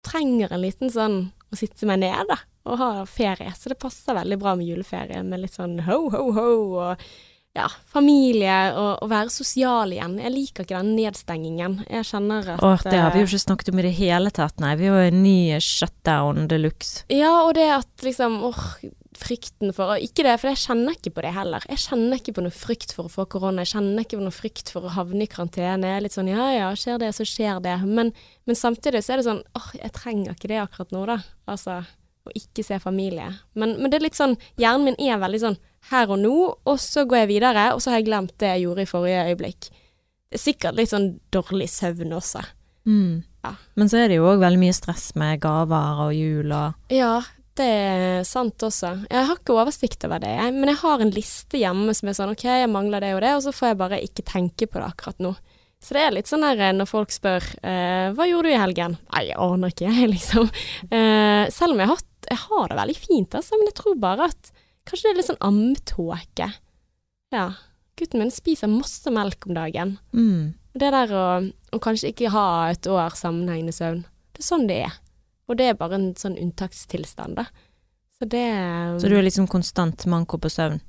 Trenger en liten sånn å sitte meg ned, da, og ha ferie. Så det passer veldig bra med juleferie, med litt sånn ho, ho, ho, og ja, familie, og, og være sosial igjen. Jeg liker ikke den nedstengingen. Jeg kjenner at Åh, det har vi jo eh, ikke snakket om i det hele tatt, nei. Vi har jo en ny shutdown de luxe. Ja, og det at liksom åh, frykten for og Ikke det, for jeg kjenner ikke på det heller. Jeg kjenner ikke på noe frykt for å få korona. Jeg kjenner ikke på noe frykt for å havne i karantene. Jeg er litt sånn ja ja, skjer det, så skjer det. Men, men samtidig så er det sånn åh, jeg trenger ikke det akkurat nå, da. Altså å ikke se familie. Men, men det er litt sånn Hjernen min er veldig sånn her og nå, og så går jeg videre, og så har jeg glemt det jeg gjorde i forrige øyeblikk. Det er sikkert litt sånn dårlig søvn også. Mm. Ja. Men så er det jo òg veldig mye stress med gaver og jul og Ja, det er sant også. Jeg har ikke oversikt over det, jeg, men jeg har en liste hjemme som er sånn OK, jeg mangler det og det, og så får jeg bare ikke tenke på det akkurat nå. Så det er litt sånn der når folk spør eh, hva gjorde du i helgen? Nei, jeg aner ikke, jeg, liksom. Eh, selv om jeg har, jeg har det veldig fint, altså, men jeg tror bare at kanskje det er litt sånn ammetåke. Ja. Gutten min spiser masse melk om dagen. mm. Det der å, å kanskje ikke ha et år sammenhengende søvn, det er sånn det er. Og det er bare en sånn unntakstilstand, da. Så det Så du er liksom konstant manko på søvn?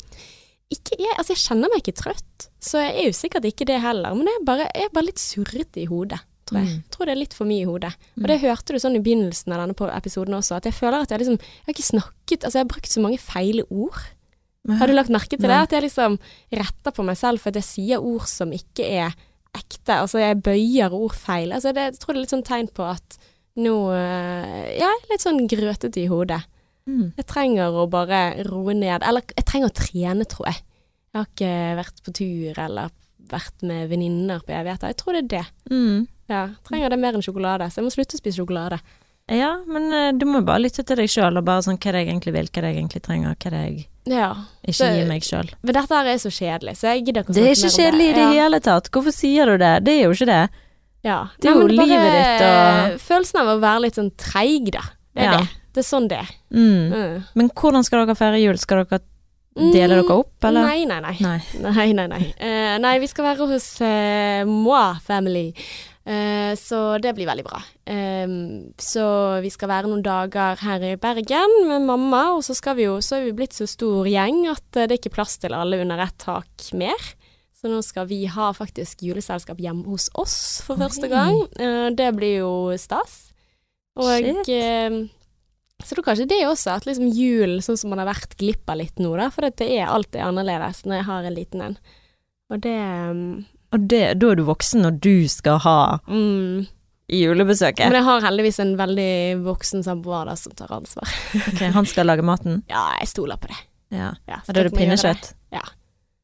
ikke jeg, altså jeg kjenner meg ikke trøtt, så jeg er jo sikkert ikke det heller. Men jeg er bare, jeg er bare litt surrete i hodet, tror jeg. Mm. Tror det er litt for mye i hodet. Og det hørte du sånn i begynnelsen av denne på- episoden også, at jeg føler at jeg liksom Jeg har ikke snakket Altså, jeg har brukt så mange feile ord. Har du lagt merke til det? At jeg liksom retter på meg selv for at jeg sier ord som ikke er ekte. Altså, jeg bøyer ord feil. Altså, det, jeg tror det er litt sånn tegn på at nå øh, Ja, litt sånn grøtete i hodet. Mm. Jeg trenger å bare roe ned. Eller jeg trenger å trene, tror jeg. Jeg har ikke vært på tur eller vært med venninner på evigheter. Jeg tror det er det. Mm. Ja, trenger det mer enn sjokolade. Så jeg må slutte å spise sjokolade. Ja, men eh, du må bare lytte til deg sjøl og bare sånn hva det egentlig vil, hva det egentlig trenger, hva det jeg Ja. ikke Det- gir meg sjøl. Men dette her er så kjedelig, så jeg gidder ikke å Det er ikke kjedelig i det Ja. hele tatt. Hvorfor sier du det? Det er jo ikke det. Ja. Det er jo livet ditt og- Følelsen av å være litt sånn treig, da. Det er Ja. det. Det er sånn det er. Mm. Mm. Men hvordan skal dere feire jul? Skal dere dele Mm, dere opp, eller? Nei, nei, nei. Nei. Nei, nei, nei. uh, nei, vi skal være hos uh, Moi Family. Uh, så det blir veldig bra. Um, så vi skal være noen dager her i Bergen med mamma, og så vi jo Så er vi blitt så stor gjeng at eh, det er ikke plass til alle under ett tak mer. Så nå skal vi ha faktisk juleselskap hjemme hos oss for første gang. Eh, det blir jo stas. Og Shit. eh, så da kanskje det også, at liksom jul sånn som man har vært glipp av litt nå, da. For det er alltid annerledes når jeg har en liten en. Og det mm, Og det, da er du voksen når du skal ha mm. julebesøket. Men jeg har heldigvis en veldig voksen samboer da som tar ansvar. Ok, han skal lage maten? Ja, jeg stoler på det. Ja. Ja, da er det pinnekjøtt? det.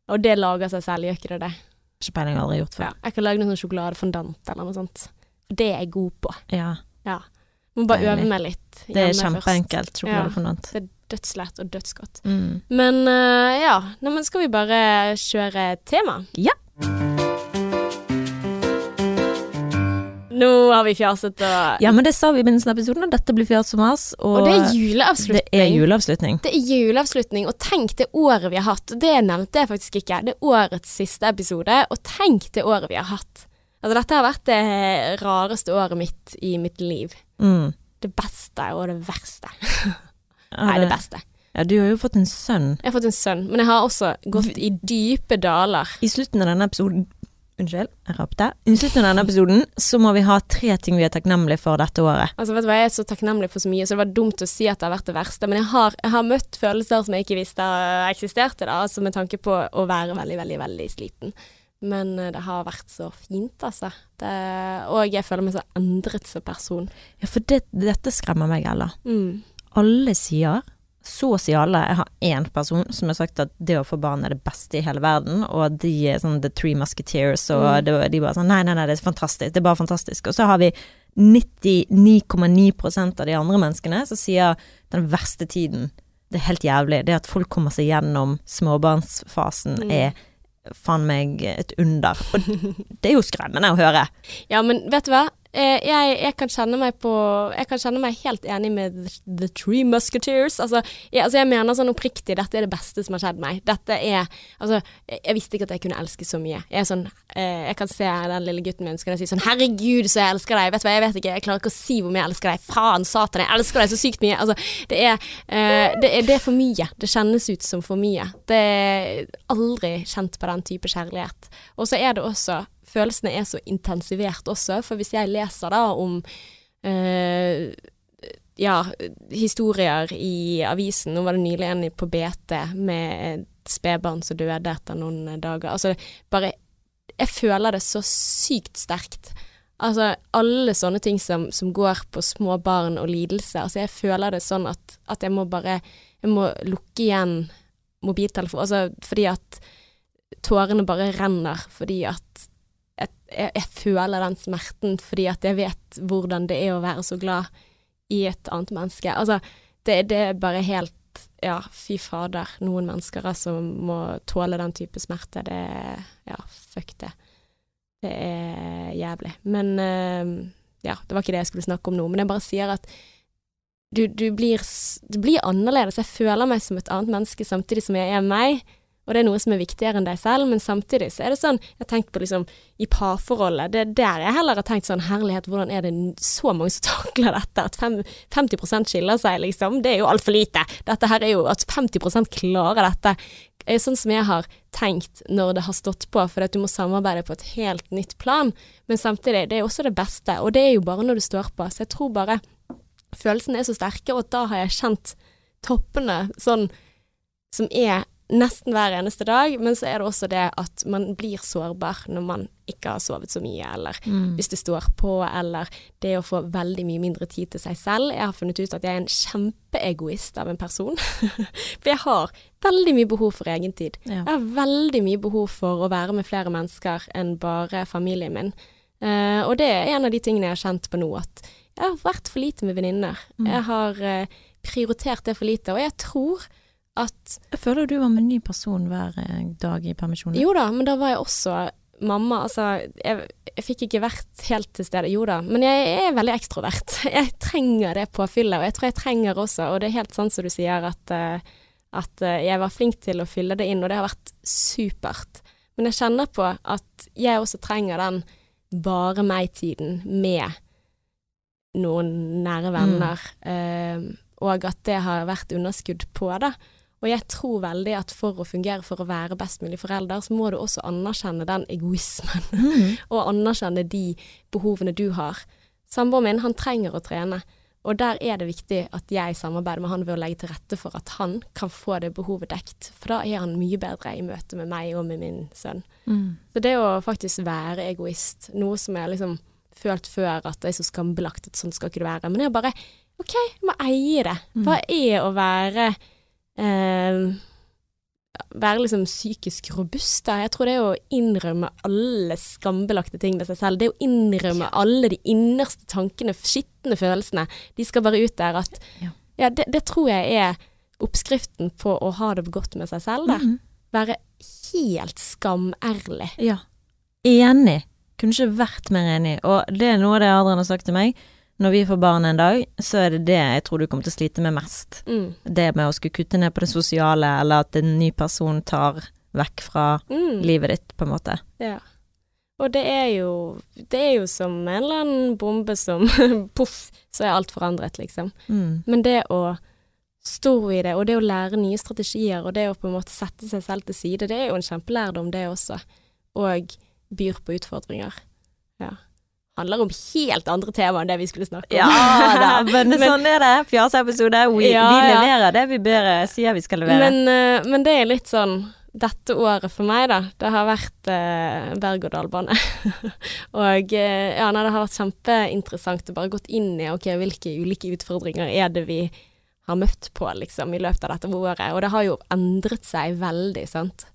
Og det lager seg selv, gjør ikke det det? Ikke peiling, aldri gjort Ja. Jeg kan lage noe sånn sjokoladefondant eller noe sånt. Det er jeg god på. Ja. Må bare Deilig. øve meg litt. Det er kjempeenkelt. Sjokoladefondant. Det er dødslett og dødsgodt. Mm. Men eh, ja, Nei, men skal vi bare kjøre tema? Ja. Nå har vi fjaset og Ja, men det sa vi i begynnelsen av episoden, og dette blir fjas som oss. Og, Og det er juleavslutning. det er juleavslutning. Det er juleavslutning, og tenk det året vi har hatt. Det nevnte jeg faktisk ikke. Det er årets siste episode, og tenk det året vi har hatt. Altså, dette har vært det rareste året mitt i mitt liv. Mm. Det beste og det verste. Nei, det beste. Ja, du har jo fått en sønn. Jeg har fått en sønn, men jeg har også gått i dype daler. I slutten av denne episoden Unnskyld, jeg rapte. I slutten av denne episoden så må vi ha tre ting vi er takknemlige for dette året. Altså, vet du hva, Jeg er så takknemlig for så mye, så det var dumt å si at det har vært det verste. Men jeg har, jeg har møtt følelser som jeg ikke visste eksisterte, da, altså med tanke på å være veldig, veldig, veldig sliten. Men eh, det har vært så fint, altså. Det, og jeg føler meg så endret som person. Ja, for det, dette skremmer meg, Ella. Mm. Alle sier, så å si alle, jeg har én person som har sagt at det å få barn er det beste i hele verden, og de er sånn The Three Musketeers, og Mm. det, de bare sånn nei, nei, nei, det er fantastisk, det er bare fantastisk. Og så har vi 99,9% av de andre menneskene som sier den verste tiden, det er helt jævlig, det at folk kommer seg gjennom småbarnsfasen Mm. er faen meg et under. Og det er jo skremmende å høre. Ja, men vet du hva? Eh, Jeg, jeg, kan kjenne meg på Jeg kan kjenne meg helt enig med The, Three Musketeers. Altså jeg, altså, jeg mener sånn oppriktig, dette er det beste som har skjedd meg. Dette er Altså, jeg, jeg visste ikke at jeg kunne elske så mye. Jeg er sånn eh, Jeg kan se den lille gutten min, så jeg si sånn Herregud, så jeg elsker deg. Vet du hva, jeg vet ikke, jeg klarer ikke å si hvor mye jeg elsker deg. Faen, satan, jeg elsker deg så sykt mye. Altså, det er, eh, det er, det er for mye. Det kjennes ut som for mye. Det er aldri kjent på den type kjærlighet. Og så er det også Følelsene er så intensivert også, for hvis jeg leser da om eh, ja, historier i avisen. Nå var det nylig en på BT med et spedbarn som døde etter noen dager. Altså, bare Jeg føler det så sykt sterkt. Altså, alle sånne ting som, som går på små barn og lidelse. Altså, jeg føler det sånn at, at jeg må bare Jeg må lukke igjen mobiltelefonen. Altså, fordi at tårene bare renner fordi at jeg, jeg, føler den smerten fordi at jeg vet hvordan det er å være så glad i et annet menneske. Altså, det, det er bare helt Ja, fy fader. Noen mennesker altså må tåle den type smerte. Det er Ja, fuck det. Det er jævlig. Men eh, ja, det var ikke det jeg skulle snakke om nå. Men jeg bare sier at du, du, blir, du blir annerledes. Jeg føler meg som et annet menneske samtidig som jeg er meg. Og det er noe som er viktigere enn deg selv, men samtidig så er det sånn Jeg har tenkt på liksom i parforholdet, det er der jeg heller har tenkt sånn Herlighet, hvordan er det så mange som takler dette? At fem, 50% skiller seg, liksom. Det er jo altfor lite. Dette her er jo At 50% klarer dette. er sånn som jeg har tenkt når det har stått på, for at du må samarbeide på et helt nytt plan. Men samtidig, det er også det beste, og det er jo bare når du står på. Så jeg tror bare følelsene er så sterke, og da har jeg kjent toppene sånn som er nesten hver eneste dag, men så er det også det at man blir sårbar når man ikke har sovet så mye, eller hvis det står på, eller det å få veldig mye mindre tid til seg selv. Jeg har funnet ut at jeg er en kjempeegoist av en person. For jeg har veldig mye behov for egentid. Ja. Jeg har veldig mye behov for å være med flere mennesker enn bare familien min. Uh, og det er en av de tingene jeg har kjent på nå, at jeg har vært for lite med venninner. Mm. Jeg har uh, prioritert det for lite, og jeg tror at Jeg føler du var med en ny person hver eh, dag i permisjonen. Jo da, men da var jeg også mamma. Altså, jeg, jeg fikk ikke vært helt til stede. Jo da, men jeg er veldig ekstrovert. Jeg trenger det påfyllet, og jeg tror jeg trenger også, og det er helt sånn som du sier, at, eh, at eh, jeg var flink til å fylle det inn, og det har vært supert. Men jeg kjenner på at jeg også trenger den bare meg-tiden med noen nære venner, eh, og at det har vært underskudd på det. Og jeg tror veldig at for å fungere, for å være best mulig forelder, så må du også anerkjenne den egoismen, Mm. og anerkjenne de behovene du har. Samboeren min, han trenger å trene, og der er det viktig at jeg samarbeider med han ved å legge til rette for at han kan få det behovet dekt, for da er han mye bedre i møte med meg og med min sønn. Mm. Så det å faktisk være egoist, noe som jeg liksom følt før at det er så skambelagt at sånn skal ikke det være, men jeg bare OK, jeg må eie det. Hva er å være eh, være liksom psykisk robust, da. Jeg tror det er å innrømme alle skambelagte ting med seg selv. Det er å innrømme alle de innerste tankene, skitne følelsene. De skal bare ut der. At, Ja. ja, det, det tror jeg er oppskriften på å ha det godt med seg selv. Da. -hmm. Være helt skamærlig. Ja. Enig. Kunne ikke vært mer enig. Og det er noe det Adrian har sagt til meg. Når vi får barn en dag, så er det det jeg tror du kommer til å slite med mest. Mm. Det med å skulle kutte ned på det sosiale, eller at en ny person tar vekk fra Mm. livet ditt, på en måte. Ja. Og det er jo Det er jo som en eller annen bombe som Poff, så er alt forandret, liksom. Mm. Men det å stå i det, og det å lære nye strategier, og det å på en måte sette seg selv til side, det er jo en kjempelærdom, det også. Og byr på utfordringer. Ja. Handler om helt andre tema enn det vi skulle snakke om. Ja da, men, Men- sånn er det. Fjaseepisode. Vi, Ja, vi ja. leverer det vi bare sier vi skal levere. Men, eh, men det er litt sånn dette året for meg, da, det har vært eh, berg-og-dal-bane. og eh, ja, nei, det har vært kjempeinteressant å bare gått inn i ok, hvilke ulike utfordringer er det vi har møtt på liksom, i løpet av dette året. Og det har jo endret seg veldig, sant.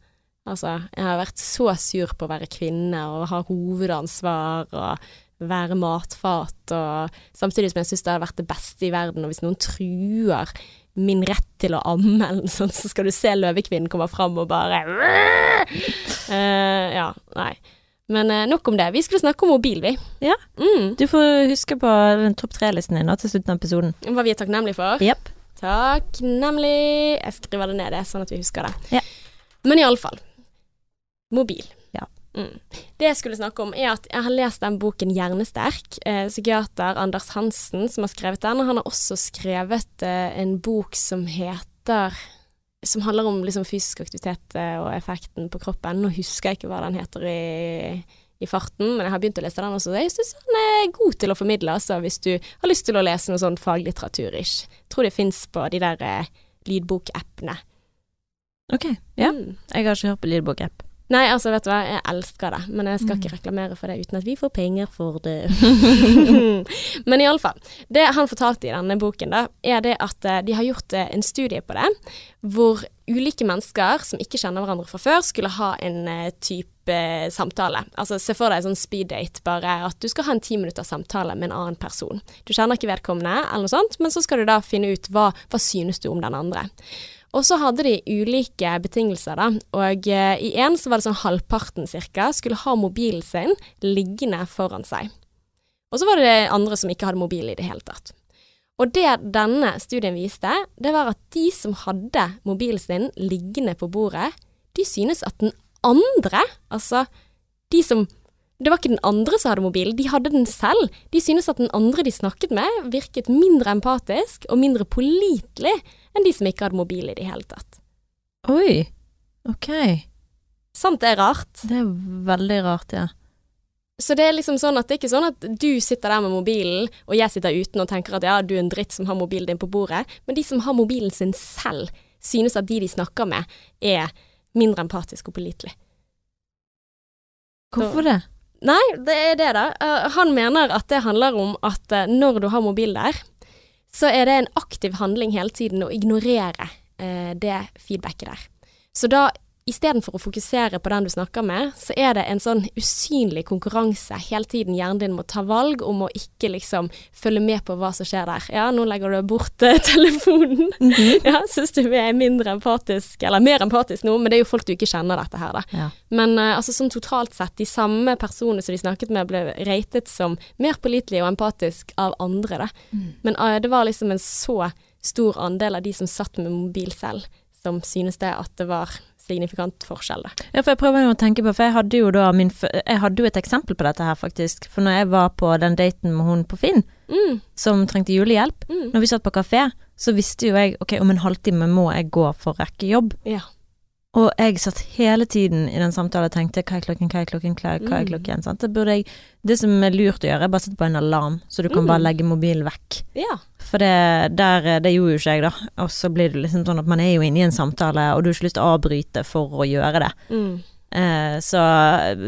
Altså, jeg har vært så sur på å være kvinne og ha hovedansvar og være matfat, og samtidig som jeg syns det har vært det beste i verden, og hvis noen truer min rett til å amme, eller noe så skal du se løvekvinnen komme fram og bare uh, Ja, nei. Men eh, nok om det. Vi skulle snakke om mobil, vi. Ja. Mm. Du får huske på den topp tre-listen din nå til slutten av episoden. Hva vi er takknemlige for. Yep. Takknemlig Jeg skriver det ned, det, sånn at vi husker det. Ja. Men iallfall. Mobil. Mm. Det jeg skulle snakke om, er at jeg har lest den boken Hjernesterk. Eh, psykiater Anders Hansen som har skrevet den. Og han har også skrevet eh, en bok som heter Som handler om liksom, fysisk aktivitet eh, og effekten på kroppen. Nå husker jeg ikke hva den heter i, i farten, men jeg har begynt å lese den også. Jeg syns han er god til å formidle, altså, hvis du har lyst til å lese noe sånn faglitteratur-ish. Tror det fins på de der eh, lydbokappene. Ok, ja. Mm. Jeg har ikke hørt på lydbokapp. Nei, altså, vet du hva, jeg elsker det, men jeg skal Mm. ikke reklamere for det uten at vi får penger for det. men iallfall. Det han fortalte i denne boken, da, er det at eh, de har gjort eh, en studie på det, hvor ulike mennesker som ikke kjenner hverandre fra før, skulle ha en eh, type samtale. Altså, se for deg en sånn speed date, bare at du skal ha en ti minutters samtale med en annen person. Du kjenner ikke vedkommende, eller noe sånt, men så skal du da finne ut hva, hva synes du om den andre. Og så hadde de ulike betingelser, da. Og eh, i en så var det sånn halvparten cirka skulle ha mobilen sin liggende foran seg. Og så var det andre som ikke hadde mobil i det hele tatt. Og det denne studien viste, det var at de som hadde mobilen sin liggende på bordet, de synes at den andre, altså de som det var ikke den andre som hadde mobilen, de hadde den selv. De synes at den andre de snakket med, virket mindre empatisk og mindre pålitelig enn de som ikke hadde mobil i det hele tatt. Oi. Ok. Sant det er rart? Det er veldig rart, ja. Så det er liksom sånn at det er ikke sånn at du sitter der med mobilen, og jeg sitter uten og tenker at ja, du er en dritt som har mobilen din på bordet, men de som har mobilen sin selv, synes at de de snakker med, er mindre empatisk og pålitelig. Hvorfor det? Nei, det er det, da. Eh, han mener at det handler om at eh, når du har mobil der, så er det en aktiv handling hele tiden å ignorere eh, det feedbacket der. Så da istedenfor å fokusere på den du snakker med, så er det en sånn usynlig konkurranse hele tiden hjernen din må ta valg om å ikke liksom følge med på hva som skjer der. Ja, nå legger du bort eh, telefonen. Ja, syns du vi er mindre empatisk, eller mer empatisk nå, men det er jo folk du ikke kjenner dette her, da. Ja. Men eh, altså sånn totalt sett, de samme personene som de snakket med, ble ratet som mer pålitelige og empatisk av andre, da. Men eh, det var liksom en så stor andel av de som satt med mobil selv, som synes det at det var signifikant forskjell, da. Ja, for jeg prøver jo å tenke på, for jeg hadde jo da min Jeg hadde jo et eksempel på dette her, faktisk. For når jeg var på den daten med hun på Finn, Mm, som trengte julehjelp, mm. når vi satt på kafé, så visste jo jeg ok, om en halvtime må jeg gå for å rekke jobb. Ja. Og jeg satt hele tiden i den samtalen og tenkte hva er klokken, hva er klokken, hva er, hva er Mm. klokken? Sant? Det, jeg, det som er lurt å gjøre, er bare sette på en alarm, så du kan Mm. bare legge mobilen vekk. ja. For det, der, det gjorde jo ikke jeg, da. Og så blir det liksom sånn at man er jo inne i en samtale, og du har ikke lyst til å avbryte for å gjøre det. Mm. Eh, så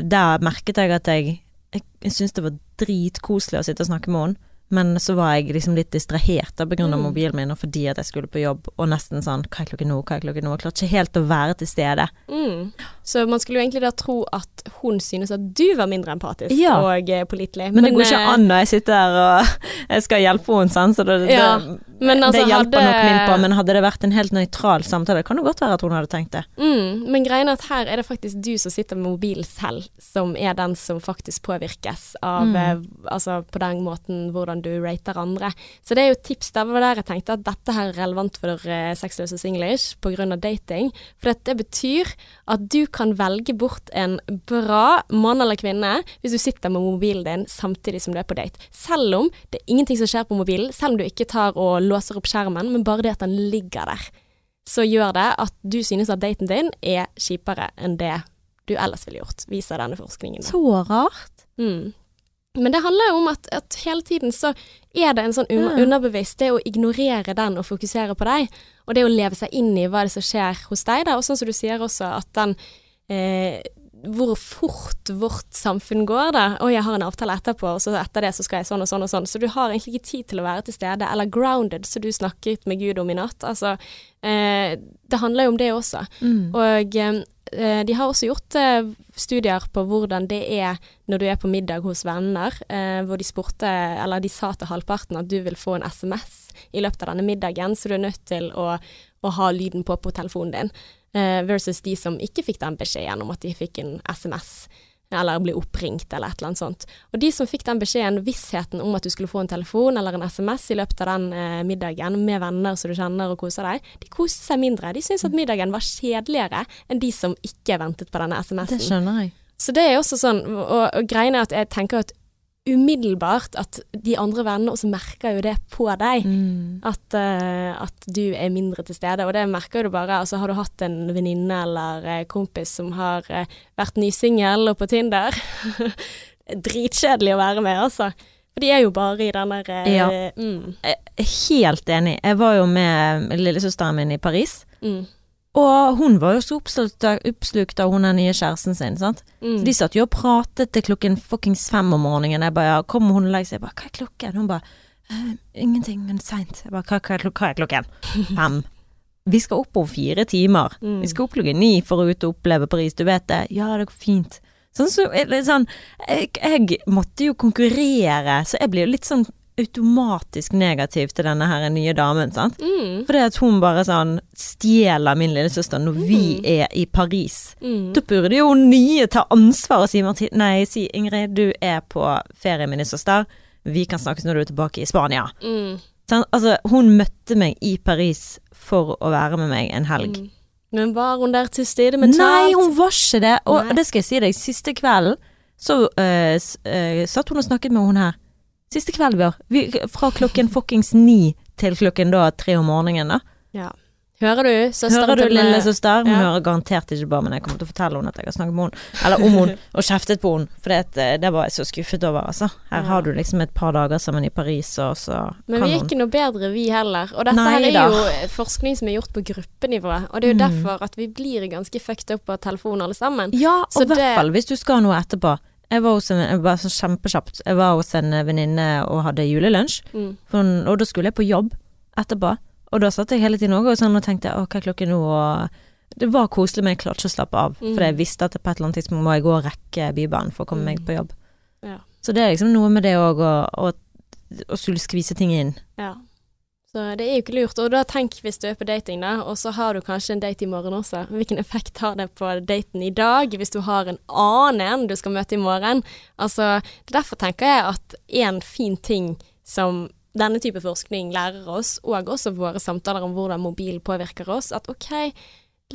der merket jeg at jeg Jeg, jeg syntes det var dritkoselig å sitte og snakke med henne, Men så var jeg liksom litt distrahert da, på grunn av Mm. mobilen min, og fordi at jeg skulle på jobb, og nesten sånn Hva er klokken nå? Hva er klokken nå? Jeg klarte ikke helt å være til stede. Mm. Så man skulle jo egentlig da tro at hun synes at du var mindre empatisk Ja. og eh, pålitelig. Men, det går ikke eh, an når jeg sitter her og jeg skal hjelpe henne, sånn, Så det, Ja, det, men altså, det hjelper hadde- nok min på, men hadde det vært en helt nøytral samtale, kan det godt være at hun hadde tenkt det. Mm, men greien er at her er det faktisk du som sitter med mobilen selv, som er den som faktisk påvirkes av Mm. eh, Altså på den måten hvordan du rater andre. Så det er jo tips der, var der jeg tenkte at dette her er relevant for uh, sexløse singlish av dating. For det betyr at du kan velge bort en bra mann eller kvinne hvis du sitter med mobilen din samtidig som du er på date. Selv om det er ingenting som skjer på mobilen, selv om du ikke tar og låser opp skjermen, men bare det at den ligger der så gjør det at du synes at daten din er kjipere enn det du ellers ville gjort, viser denne forskningen. Så rart. Mm. Men det handler jo om at, at hele tiden så er det en sånn un underbevisst det å ignorere den og fokusere på deg, og det å leve seg inn i hva det er som skjer hos deg, da. Og sånn som du sier også, at den eh, hvor fort vårt samfunn går, da. Å, jeg har en avtale etterpå, og så etter det så skal jeg sånn og sånn og sånn. Så du har egentlig ikke tid til å være til stede, eller grounded, som du snakket med Gud om i natt. Altså, eh, det handler jo om det også. Mm. Og eh, de har også gjort eh, studier på hvordan det er når du er på middag hos venner, eh, hvor de spurte, eller de sa til halvparten at du vil få en SMS i løpet av denne middagen, så du er nødt til å, å ha lyden på på telefonen din, eh, versus de som ikke fikk den beskjeden om at de fikk en SMS. Eller ble oppringt, eller et eller annet sånt. Og de som fikk den beskjeden, vissheten om at du skulle få en telefon eller en SMS i løpet av den eh, middagen med venner som du kjenner og koser deg, de koste seg mindre. De syntes at middagen var kjedeligere enn de som ikke ventet på denne SMS-en. skjønner jeg. Så det er også sånn, og, og greien er at jeg tenker at umiddelbart at de andre vennene også merker jo det på deg. Mm. At, uh, at du er mindre til stede, og det merker du bare. Altså, har du hatt en venninne eller uh, kompis som har uh, vært nysingel og på Tinder Dritkjedelig å være med, altså. For de er jo bare i den der Ja. mm, helt enig. Jeg var jo med lillesøsteren min i Paris, mm, og hun var jo så oppslukt oppslukt av hun den nye kjæresten sin, sant. mm. De satt jo og pratet til klokken fuckings fem om morgenen. Jeg bare ja, kom hun og legger seg. Jeg bare hva er klokken? Hun bare «Eh, ingenting, men seint. Jeg bare hva, hva, hva er klokken? Fem. Vi skal opp om fire timer. Mm. Vi skal opp klokken ni for å ut og oppleve Paris, du vet det. Ja, det går fint. Sånn så, sånn, jeg, jeg måtte jo konkurrere, så jeg blir jo litt sånn automatisk negativ til denne her nye damen, sant. Mm, Fordi at hun bare sånn stjeler min lillesøster når vi er i Paris. mm. Da burde jo nye ta ansvar og si Martin, nei, si Ingrid, du er på ferie med din søster. Vi kan snakkes når du er tilbake i Spania. Mm, Sånn, altså, hun møtte meg i Paris for å være med meg en helg. mm. Men var hun der til stede mentalt? Nei, hun var ikke det. Og Nei. det skal jeg si deg, siste kvelden så uh, eh, satt hun og snakket med hun her. Siste kvelden vår. Vi, fra klokken fuckings ni til klokken da tre om morgenen, da. Ja. Hører du, søsteren Hører du lillesøster? Hun Ja. hører garantert ikke bare, men jeg kommer til å fortelle henne at jeg har snakket med henne, eller om henne, og kjeftet på henne. For det, eh, det var jeg så skuffet over, altså. Her Ja. har du liksom et par dager sammen i Paris, og så Men vi er ikke noe bedre, vi heller. Og dette Nei her er jo forskning som er gjort på gruppenivå, og det er jo Mm. derfor at vi blir ganske fucked up av telefonen alle sammen. Ja, og i hvert fall hvis du skal noe etterpå. Jeg var hos en, jeg var så kjempekjapt, jeg var hos en venninne og hadde julelunsj, Mm. for, og da skulle jeg på jobb etterpå. Og da satt jeg hele tiden og sånn og tenkte å, hva er klokken nå, og det var koselig, men jeg klarte ikke å slappe av. Mm. For jeg visste at på et eller annet tidspunkt må jeg gå og rekke Bybanen for å komme meg Mm. på jobb. Ja. Så det er liksom noe med det òg, å skulle skvise ting inn. ja. Så det er jo ikke lurt. Og da tenk hvis du er på dating, da, og så har du kanskje en date i morgen også. Hvilken effekt har det på daten i dag, hvis du har en annen du skal møte i morgen? Altså, derfor tenker jeg at en fin ting som denne type forskning lærer oss, og også våre samtaler om hvordan mobil påvirker oss, at ok,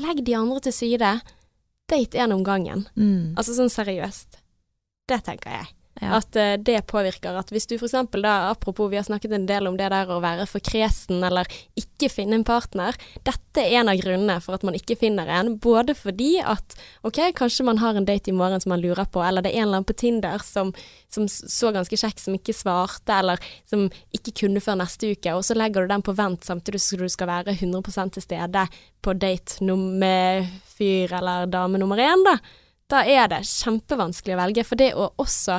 legg de andre til side. Date én om gangen. Mm. Altså sånn seriøst. Det tenker jeg. Ja. At uh, det påvirker at hvis du eksempel da, apropos vi har snakket en del om det der å være for kresen eller ikke finne en partner, dette er en av grunnene for at man ikke finner en, både fordi at ok, kanskje man har en date i morgen som man lurer på, eller det er en eller annen på Tinder som, som så ganske kjekk som ikke svarte, eller som ikke kunne før neste uke, og så legger du den på vent samtidig som du skal være 100 til stede på date nummer fyr eller dame nummer én, da. Da er det kjempevanskelig å velge, for det å også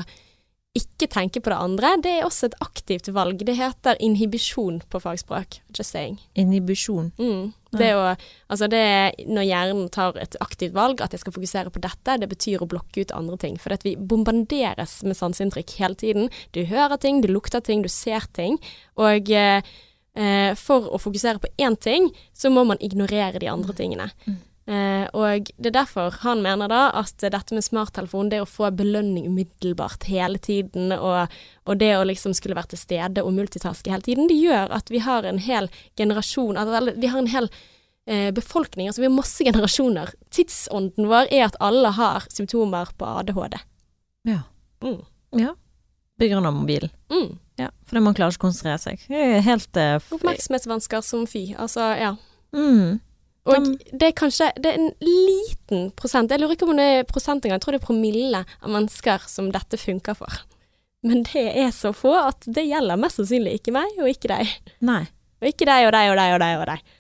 ikke tenke på det andre, det er også et aktivt valg. Det heter inhibisjon på fagspråk. Just saying. Inhibisjon. Mm. Det å, altså det er når hjernen tar et aktivt valg, at jeg skal fokusere på dette, det betyr å blokke ut andre ting. For vi bombarderes med sanseinntrykk hele tiden. Du hører ting, du lukter ting, du ser ting. Og eh, eh, for å fokusere på én ting, så må man ignorere de andre tingene. Eh, og det er derfor han mener da at dette med smarttelefon, det å få belønning umiddelbart hele tiden, og, og det å liksom skulle være til stede og multitaske hele tiden, det gjør at vi har en hel generasjon, at, vi har en hel eh, befolkning, altså vi har masse generasjoner. Tidsånden vår er at alle har symptomer på ADHD. Ja. Mm. ja. På grunn av mobilen. Mm. Ja, fordi man klarer ikke å konsentrere seg. Helt eh, f- Oppmerksomhetsvansker som fy, altså ja. Mm. Og det er kanskje det er en liten prosent, jeg lurer ikke om det er prosent engang, jeg tror det er promille av mennesker som dette funker for. Men det er så få at det gjelder mest sannsynlig ikke meg, og ikke deg. Nei. Og ikke deg og deg og deg og deg og deg.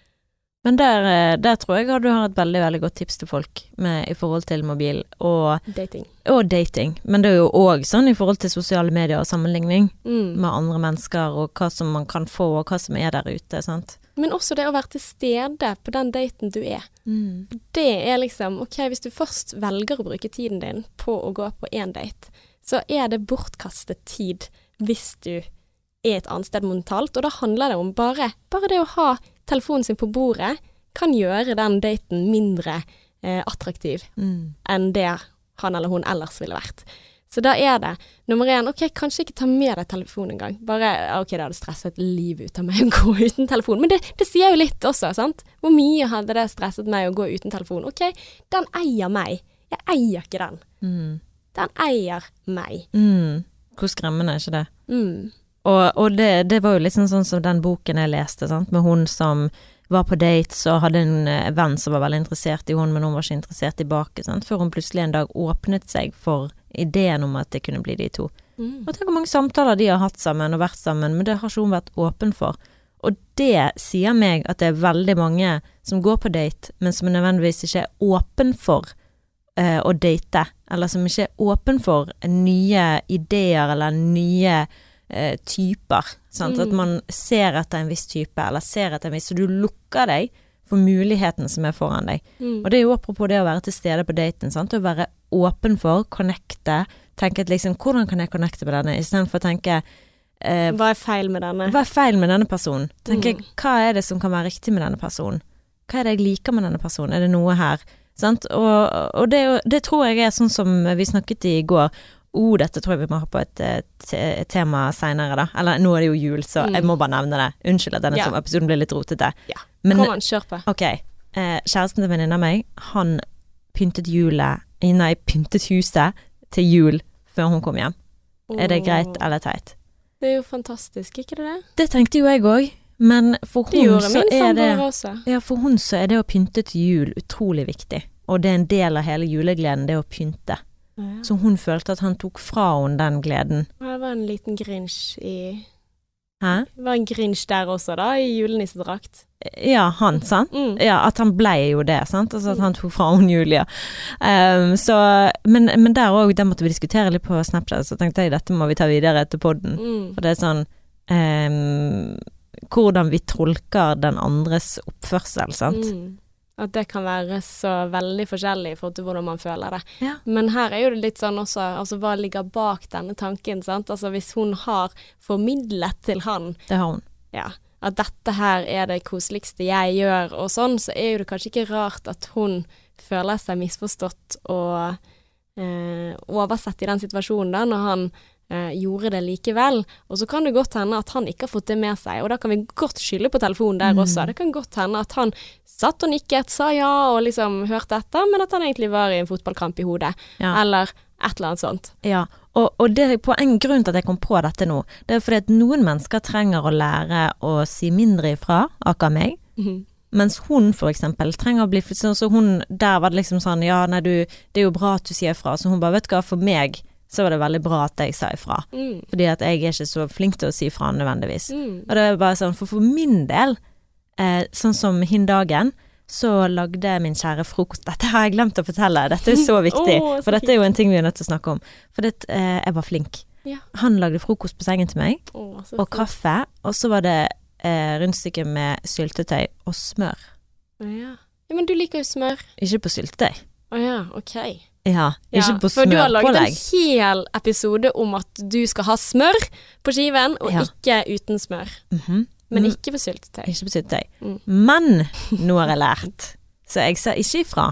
Men der, eh, der tror jeg du har et veldig veldig godt tips til folk med, i forhold til mobil og, Dating. og dating. Men det er jo òg sånn i forhold til sosiale medier og sammenligning Mm. med andre mennesker og hva som man kan få og hva som er der ute. sant? Men også det å være til stede på den daten du er. Det er liksom OK, hvis du først velger å bruke tiden din på å gå på én date, så er det bortkastet tid hvis du er et annet sted mentalt. Og da handler det om bare, bare det å ha telefonen sin på bordet, kan gjøre den daten mindre eh, attraktiv Mm. enn det han eller hun ellers ville vært. Så da er det nummer én, OK, kanskje ikke ta med deg telefonen engang. Bare OK, det hadde stresset livet ut av meg å gå uten telefon. Men det, det sier jo litt også, sant. Hvor mye hadde det stresset meg å gå uten telefon? OK, den eier meg. Jeg eier ikke den. Mm. Den eier meg. Mm. Hvor skremmende er ikke det? Mm. Og, og det, det var jo litt sånn, sånn som den boken jeg leste, sant? med hun som var på dates og hadde en eh, venn som var veldig interessert i hun, men hun var ikke interessert tilbake, sant? før hun plutselig en dag åpnet seg for ideen om at det kunne bli de to. Mm. Og tenk hvor mange samtaler de har hatt sammen og vært sammen, men det har ikke hun vært åpen for. Og det sier meg at det er veldig mange som går på date, men som nødvendigvis ikke er åpen for eh, å date, eller som ikke er åpen for nye ideer eller nye eh, typer. Sant? Mm. At man ser etter en viss type, eller ser etter en viss, så du lukker deg for muligheten som er foran deg. Mm. Og det er jo apropos det å være til stede på daten, sant. Å være åpen for, connecte, tenke at liksom hvordan kan jeg connecte med denne, istedenfor å tenke eh, Hva er feil med denne? hva er feil med denne personen? Tenke Mm. hva er det som kan være riktig med denne personen? Hva er det jeg liker med denne personen? Er det noe her? Sant? Og, og det, det tror jeg er sånn som vi snakket i går. Oh, dette tror jeg vi må ha på et, et, et tema seinere, da. Eller nå er det jo jul, så Mm. jeg må bare nevne det. Unnskyld at denne Ja. episoden blir litt rotete. Ja. Men Kom an, kjør på. Ok, eh, kjæresten til venninna meg, han pyntet julet Nei, pyntet huset til jul før hun kom hjem. Er det greit eller teit? Det er jo fantastisk, ikke det det? Det tenkte jo jeg òg, men for Det hun så er det. Ja, for hun så er det å pynte til jul utrolig viktig. Og det er en del av hele julegleden, det å pynte. Ja. Så hun følte at han tok fra henne den gleden. Det var en liten grinsj i Hæ? Det var en grinch der også, da, i julenissedrakt. Ja, han, sant? Mm. Ja, at han ble jo det, sant. Altså at han tok fra hun Julia. Um, så, men, men der òg, det måtte vi diskutere litt på Snapchat, så tenkte jeg dette må vi ta videre etter podden. Mm. For det er sånn um, Hvordan vi tolker den andres oppførsel, sant. Mm. At det kan være så veldig forskjellig i forhold til hvordan man føler det. Ja. Men her er jo det litt sånn også, altså hva ligger bak denne tanken, sant. Altså hvis hun har formidlet til han, Det har hun. ja, at dette her er det koseligste jeg gjør og sånn, så er jo det kanskje ikke rart at hun føler seg misforstått og eh, oversett i den situasjonen da, når han eh, gjorde det likevel. Og så kan det godt hende at han ikke har fått det med seg, og da kan vi godt skylde på telefonen der Mm. også. Det kan godt hende at han satt og nikket, sa ja og liksom hørte etter, men at han egentlig var i en fotballkamp i hodet, Ja. eller et eller annet sånt. Ja, og, og det på en grunn til at jeg kom på dette nå, det er fordi at noen mennesker trenger å lære å si mindre ifra, akkurat meg. Mhm. Mens hun eksempel trenger å bli Så hun, der var det liksom sånn Ja, nei, du, det er jo bra at du sier ifra. Så hun bare, vet du hva, for meg så var det veldig bra at jeg sa ifra. Mm. Fordi at jeg er ikke så flink til å si ifra nødvendigvis. Mm. Og det er bare sånn, for for min del, eh, sånn som hin dagen, så lagde min kjære frokost Dette har jeg glemt å fortelle, dette er så viktig. oh, så for dette er jo en ting vi er nødt til å snakke om. For det, eh, jeg var flink. Ja. Han lagde frokost på sengen til meg, oh, og kaffe. Og så var det eh, rundstykke med syltetøy og smør. Ja. ja, men du liker jo smør. Ikke på syltetøy. Å ja, ok. Ja, Ja, på smørpålegg. for du har laget en hel episode om at du skal ha smør på skiven, og Ja. ikke uten smør. Mhm. Men Mm. ikke på syltetøy. Ikke på syltetøy. Mm. Men nå har jeg lært, så jeg sa ikke ifra.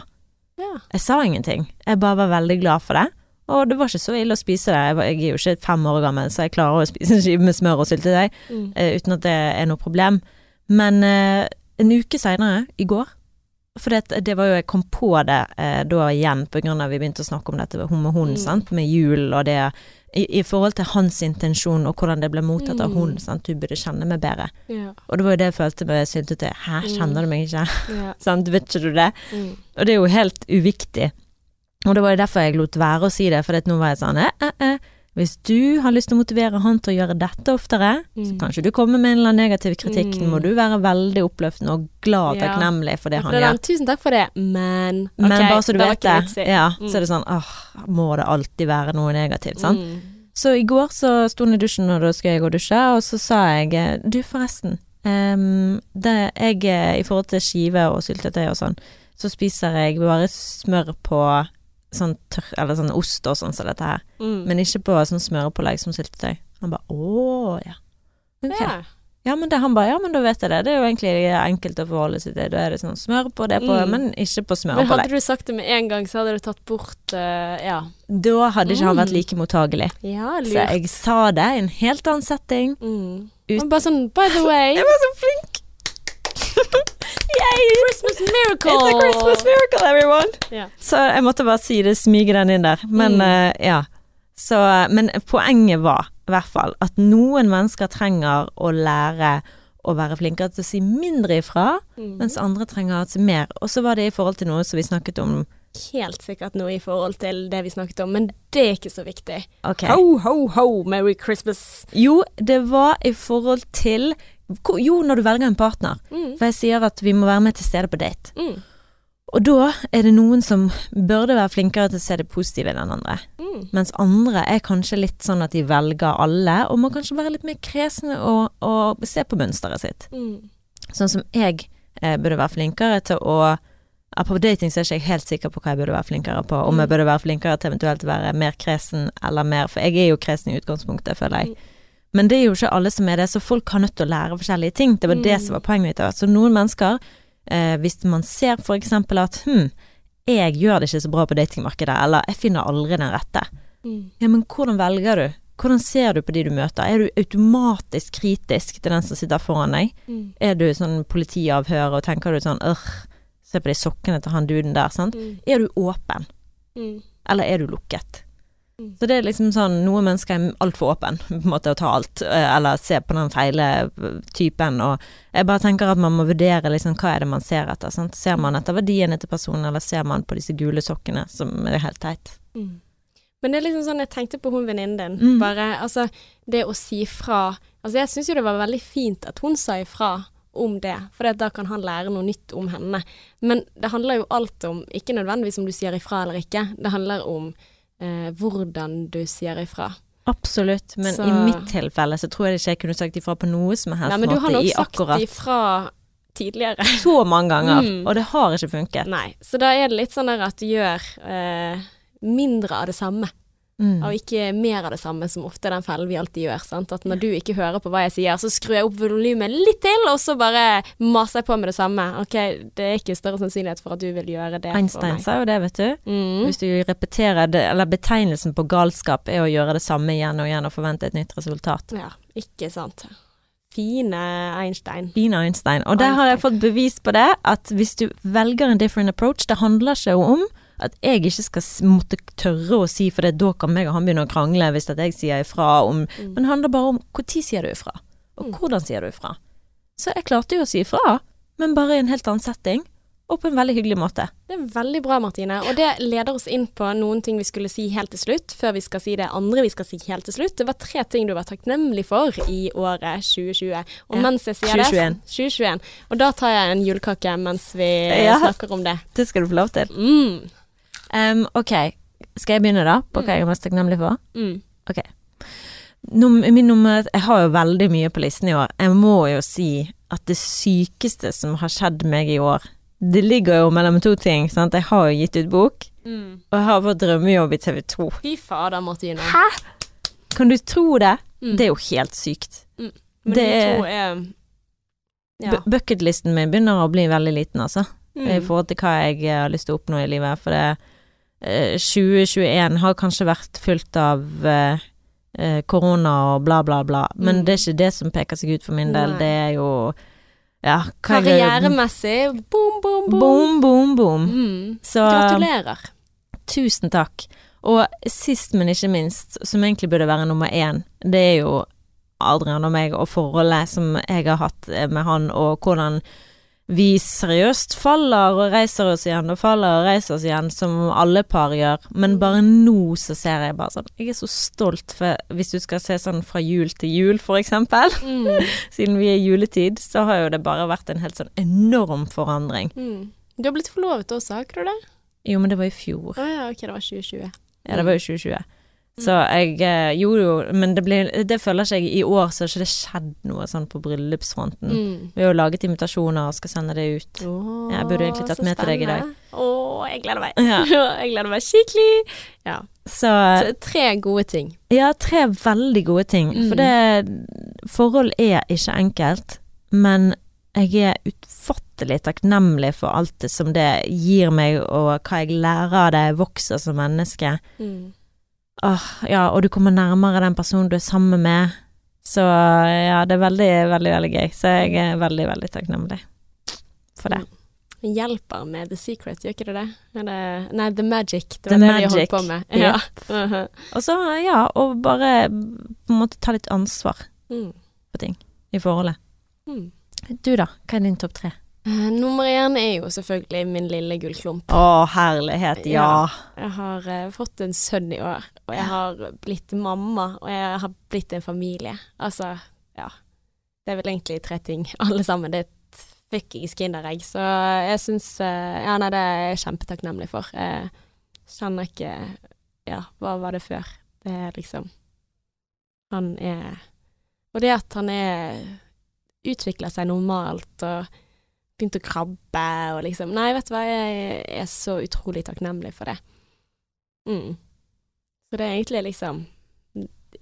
Ja. Jeg sa ingenting. Jeg bare var veldig glad for det. Og det var ikke så ille å spise det. Jeg, jeg er jo ikke fem år gammel, så jeg klarer å spise en skive med smør og syltetøy Mm. uh, uten at det er noe problem. Men uh, en uke seinere, i går For det, det var jo Jeg kom på det uh, da igjen, på grunn av vi begynte å snakke om dette med hun Mm. sant, med jul og det i, I forhold til hans intensjon og hvordan det ble mottatt av Mm. hun, sant, du burde kjenne meg bedre. Ja. Og det var jo det jeg følte med til. Hæ, Mm. kjenner du meg ikke? Ja. sant, vet ikke du det? Mm. Og det er jo helt uviktig. Og det var jo derfor jeg lot være å si det, for nå var jeg sånn eh, eh, eh. Hvis du har lyst til å motivere han til å gjøre dette oftere, så Mm. kan ikke du komme med en eller annen negativ kritikk. Mm. må du være veldig oppløftende og glad og Ja. takknemlig for det han for gjør. Tusen takk for det, men Men okay, bare så du vet ikke det, ja, Mm. så er det sånn åh, må det alltid være noe negativt, sant? Mm. Så i går så sto hun i dusjen, og da skulle jeg gå og dusje, og så sa jeg du forresten, um, det, jeg eh, i forhold til skive og syltetøy og sånn, så spiser jeg bare smør på sånn tørr, eller sånn ost og sånn som dette her, Mm. men ikke på sånn smørepålegg som syltetøy. Han bare Å, ja. Okay. Ja. Ja, men det, han bare ja, men da vet jeg det. Det er jo egentlig enkelt å forholde seg til. Da er det sånn smør på det på, Mm. men ikke på Men hadde du sagt det med en gang, så hadde du tatt bort uh, Ja. Da hadde ikke han vært Mm. like mottagelig. Ja, Så jeg sa det i en helt annen setting. Mm. Ut- bare sånn by the way Jeg var så flink! Yay! Christmas miracle! It's a Christmas miracle, everyone! Yeah. Så jeg måtte bare si det, smyge den inn der. Men Mm. uh, ja. Så, men poenget var i hvert fall at noen mennesker trenger å lære å være flinkere til å si mindre ifra, Mm. mens andre trenger å si mer. Og så var det i forhold til noe som vi snakket om Helt sikkert noe i forhold til det vi snakket om, men det er ikke så viktig. Okay. Ho, ho, ho, Merry Christmas. Jo, det var i forhold til Jo, når du velger en partner. Mm. For jeg sier at vi må være med til stede på date. Mm. Og da er det noen som burde være flinkere til å se det positive i den andre. Mm. Mens andre er kanskje litt sånn at de velger alle, og må kanskje være litt mer kresne og, og se på mønsteret sitt. Mm. Sånn som jeg eh, burde være flinkere til å På dating så er ikke jeg helt sikker på hva jeg burde være flinkere på. Om jeg Mm. burde være flinkere til eventuelt å være mer kresen eller mer For jeg er jo kresen i utgangspunktet, føler jeg. Men det er jo ikke alle som er det, så folk har nødt til å lære forskjellige ting. Det var det Mm. som var poenget mitt. Så noen mennesker, eh, hvis man ser for eksempel at hm, jeg gjør det ikke så bra på datingmarkedet, eller jeg finner aldri den rette. Mm. Ja, men hvordan velger du? Hvordan ser du på de du møter? Er du automatisk kritisk til den som sitter foran deg? Mm. Er du sånn politiavhør og tenker du sånn øh, se på de sokkene til han duden der, sant? Mm. Er du åpen, Mm. eller er du lukket? Så det er liksom sånn, noen mennesker er altfor åpen, på en måte, å ta alt, eh, eller se på den feile eh, typen, og jeg bare tenker at man må vurdere liksom hva er det man ser etter, sant? Ser man etter verdiene til personen, eller ser man på disse gule sokkene, som er helt teit? Mm. Men det er liksom sånn, jeg tenkte på hun venninnen din. Mm. Bare, altså, det å si fra Altså, jeg syns jo det var veldig fint at hun sa ifra om det, for da kan han lære noe nytt om henne. Men det handler jo alt om, ikke nødvendigvis om du sier ifra eller ikke, det handler om eh, hvordan du sier ifra. Absolutt, men Så- i mitt tilfelle så tror jeg ikke jeg kunne sagt ifra på noe som helst Nei, men du har nok sagt akkurat ifra tidligere. så mange ganger, Mm. og det har ikke funket. Nei, så da er det litt sånn der at du gjør eh, mindre av det samme. Mm. og ikke mer av det samme, som ofte er den fellen vi alltid gjør. Sant? At når du ikke hører på hva jeg sier, så skrur jeg opp volumet litt til, og så bare maser jeg på med det samme. Ok, det er ikke større sannsynlighet for at du vil gjøre det Einstein sa jo det, vet du. Mm. Hvis du repeterer det, eller betegnelsen på galskap er å gjøre det samme igjen og igjen og forvente et nytt resultat. Ja, ikke sant. Fine Einstein. Fine Einstein. Og der har jeg fått bevis på det, at hvis du velger en different approach, det handler ikke om at jeg ikke skal måtte tørre å si, for det, da kan meg og han begynne å krangle hvis jeg sier ifra om Mm. Men det handler bare om når sier du ifra, og Mm. hvordan sier du ifra. Så jeg klarte jo å si ifra, men bare i en helt annen setting, og på en veldig hyggelig måte. Det er veldig bra, Martine. Og det leder oss inn på noen ting vi skulle si helt til slutt, før vi skal si det andre vi skal si helt til slutt. Det var tre ting du var takknemlig for i året 2020. Og Ja. mens jeg sier 2021. det 2021. Og da tar jeg en julekake mens vi Ja. snakker om det. Det skal du få lov til. Mm. Em, ok, skal jeg begynne da, på hva jeg er mest takknemlig for? Mm. Ok. Num min nummer Jeg har jo veldig mye på listen i år. Jeg må jo si at det sykeste som har skjedd meg i år Det ligger jo mellom to ting. Sant? Jeg har jo gitt ut bok, Mm. og jeg har fått drømmejobb i TV 2. Fy fader, Martine. Hæ?! Kan du tro det? Mm. Det er jo helt sykt. Men det de er- er Ja. Bucketlisten min begynner å bli veldig liten, altså. i Mm. forhold til hva jeg har lyst til å oppnå i livet. For det eh, 2021 har kanskje vært fullt av eh, eh, korona og bla, bla, bla. Men Mm. det er ikke det som peker seg ut for min del. Nei. Det er jo ja, Karrieremessig, boom, boom, boom. Boom, boom, boom. Mm. Så Gratulerer. tusen takk. Og sist, men ikke minst, som egentlig burde være nummer én, det er jo Adrian og meg og forholdet som jeg har hatt eh, med han, og hvordan vi seriøst faller og reiser oss igjen og faller og reiser oss igjen, som alle par gjør. Men bare nå så ser jeg bare sånn Jeg er så stolt, for hvis du skal se sånn fra jul til jul, for eksempel, Mm. siden vi er juletid, så har jo det bare vært en helt sånn enorm forandring. Mm. Du har blitt forlovet også, har ikke du det? Jo, men det var i fjor. Å ja, ok, det var 2020. Ja, det var jo 2020. Så jeg eh, gjorde jo Men det, ble, det føler ikke jeg i år, så har ikke det skjedd noe sånn på bryllupsfronten. Mm. Vi har jo laget invitasjoner og skal sende det ut. Åh, Jeg burde egentlig tatt med til deg i dag. spennende. oh, jeg gleder meg. Ja. jeg gleder meg skikkelig. Ja. Så Så tre gode ting. ja, tre veldig gode ting. Mm. For det Forhold er ikke enkelt, men jeg er utfattelig takknemlig for alt det som det gir meg, og hva jeg lærer av det, jeg vokser som menneske. Mm. Åh, ja, og du kommer nærmere den personen du er sammen med. Så ja, det er veldig, veldig, veldig gøy. Så jeg er veldig, veldig takknemlig for det. Hjelper med The Secret, gjør ikke det det? Nei, The Magic. Det The var det magic. Magic, holdt på med. Ja. Mhm. Og så, ja, og bare på en måte ta litt ansvar Mm. på ting i forholdet. Mm. Du da, hva er din topp tre? Eh, Nummer én er jo selvfølgelig min lille gullklump. Å, herlighet, ja. Jeg har uh, fått en sønn i år, og jeg har blitt mamma, og jeg har blitt en familie. Altså, ja. Det er vel egentlig tre ting, alle sammen. Det er et fuckings kinderegg. Så jeg syns uh, Ja, nei, det er jeg kjempetakknemlig for. Jeg kjenner ikke Ja, hva var det før? Det er liksom Han er Og det at han er Utvikler seg normalt og begynt å krabbe og liksom Nei, vet du hva, jeg er så utrolig takknemlig for det. Mm. Så det er egentlig liksom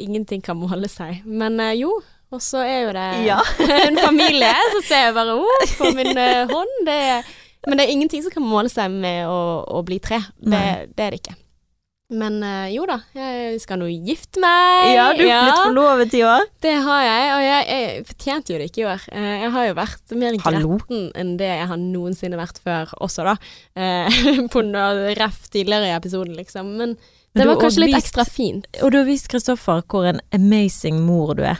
Ingenting kan måle seg. Men eh, jo, og så er jo det Ja. en familie. Så ser jeg bare oh, på min eh, hånd. Det er, men det er ingenting som kan måle seg med å, å bli tre. Det, det er det ikke. Men øh, jo da, jeg skal nå gifte meg. Ja, du er blitt forlovet i år. Det har jeg, og jeg, jeg fortjente jo det ikke i år. Eh, Jeg har jo vært mer gretten enn det jeg har noensinne vært før også, da. Eh, På noe ref tidligere i episoden, liksom. Men det Men var kanskje litt vist- ekstra fint. Og du har vist Kristoffer hvor en amazing mor du er.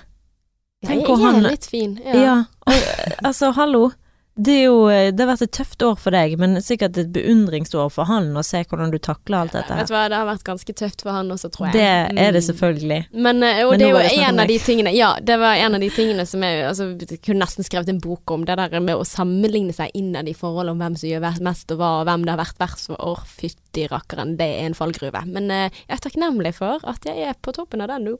Tenk jeg hvor er han- litt fin. Ja. Ja. og altså, hallo. Det jo Det har vært et tøft år for deg, men sikkert et beundringsår for han å se hvordan du takler alt dette Vet du hva, det har vært ganske tøft for han også, tror jeg. Det er det Mm. selvfølgelig. Men, eh, og Men det er jo en av de tingene Ja, det var en av de tingene som jeg altså, kunne nesten skrevet en bok om. Det der med å sammenligne seg innad i forhold om hvem som gjør mest og hva, og hvem det har vært verst for. Å, fytti rakkeren, det er en fallgruve. Men eh, jeg er takknemlig for at jeg er på toppen av den nå.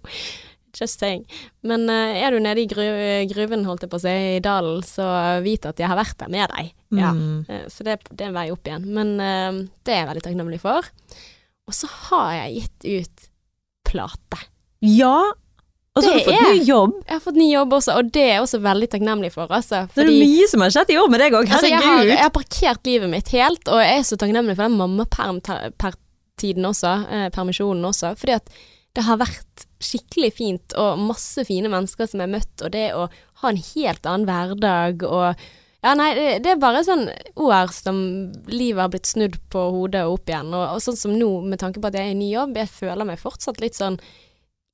Just saying. Men uh, er du nede i gru gruven, holdt jeg på å si, i dalen, så vit at jeg har vært der med deg. Ja. Mm. Eh, Så det, det er en vei opp igjen. Men uh, det er jeg veldig takknemlig for. Og så har jeg gitt ut plate. Ja, og så har du fått er- ny jobb. Jeg har fått ny jobb også, og det er jeg også veldig takknemlig for. Altså, Det er fordi, mye som har skjedd i år med deg òg, altså, jeg, har, jeg har parkert livet mitt helt, og jeg er så takknemlig for den mammaperm-tiden også, eh, permisjonen også, fordi at det har vært skikkelig fint, og masse fine mennesker som jeg har møtt, og det å ha en helt annen hverdag og ja, nei, det, det er bare sånn ord som livet har blitt snudd på hodet og opp igjen. Og, og sånn som nå, med tanke på at jeg er i ny jobb, jeg føler meg fortsatt litt sånn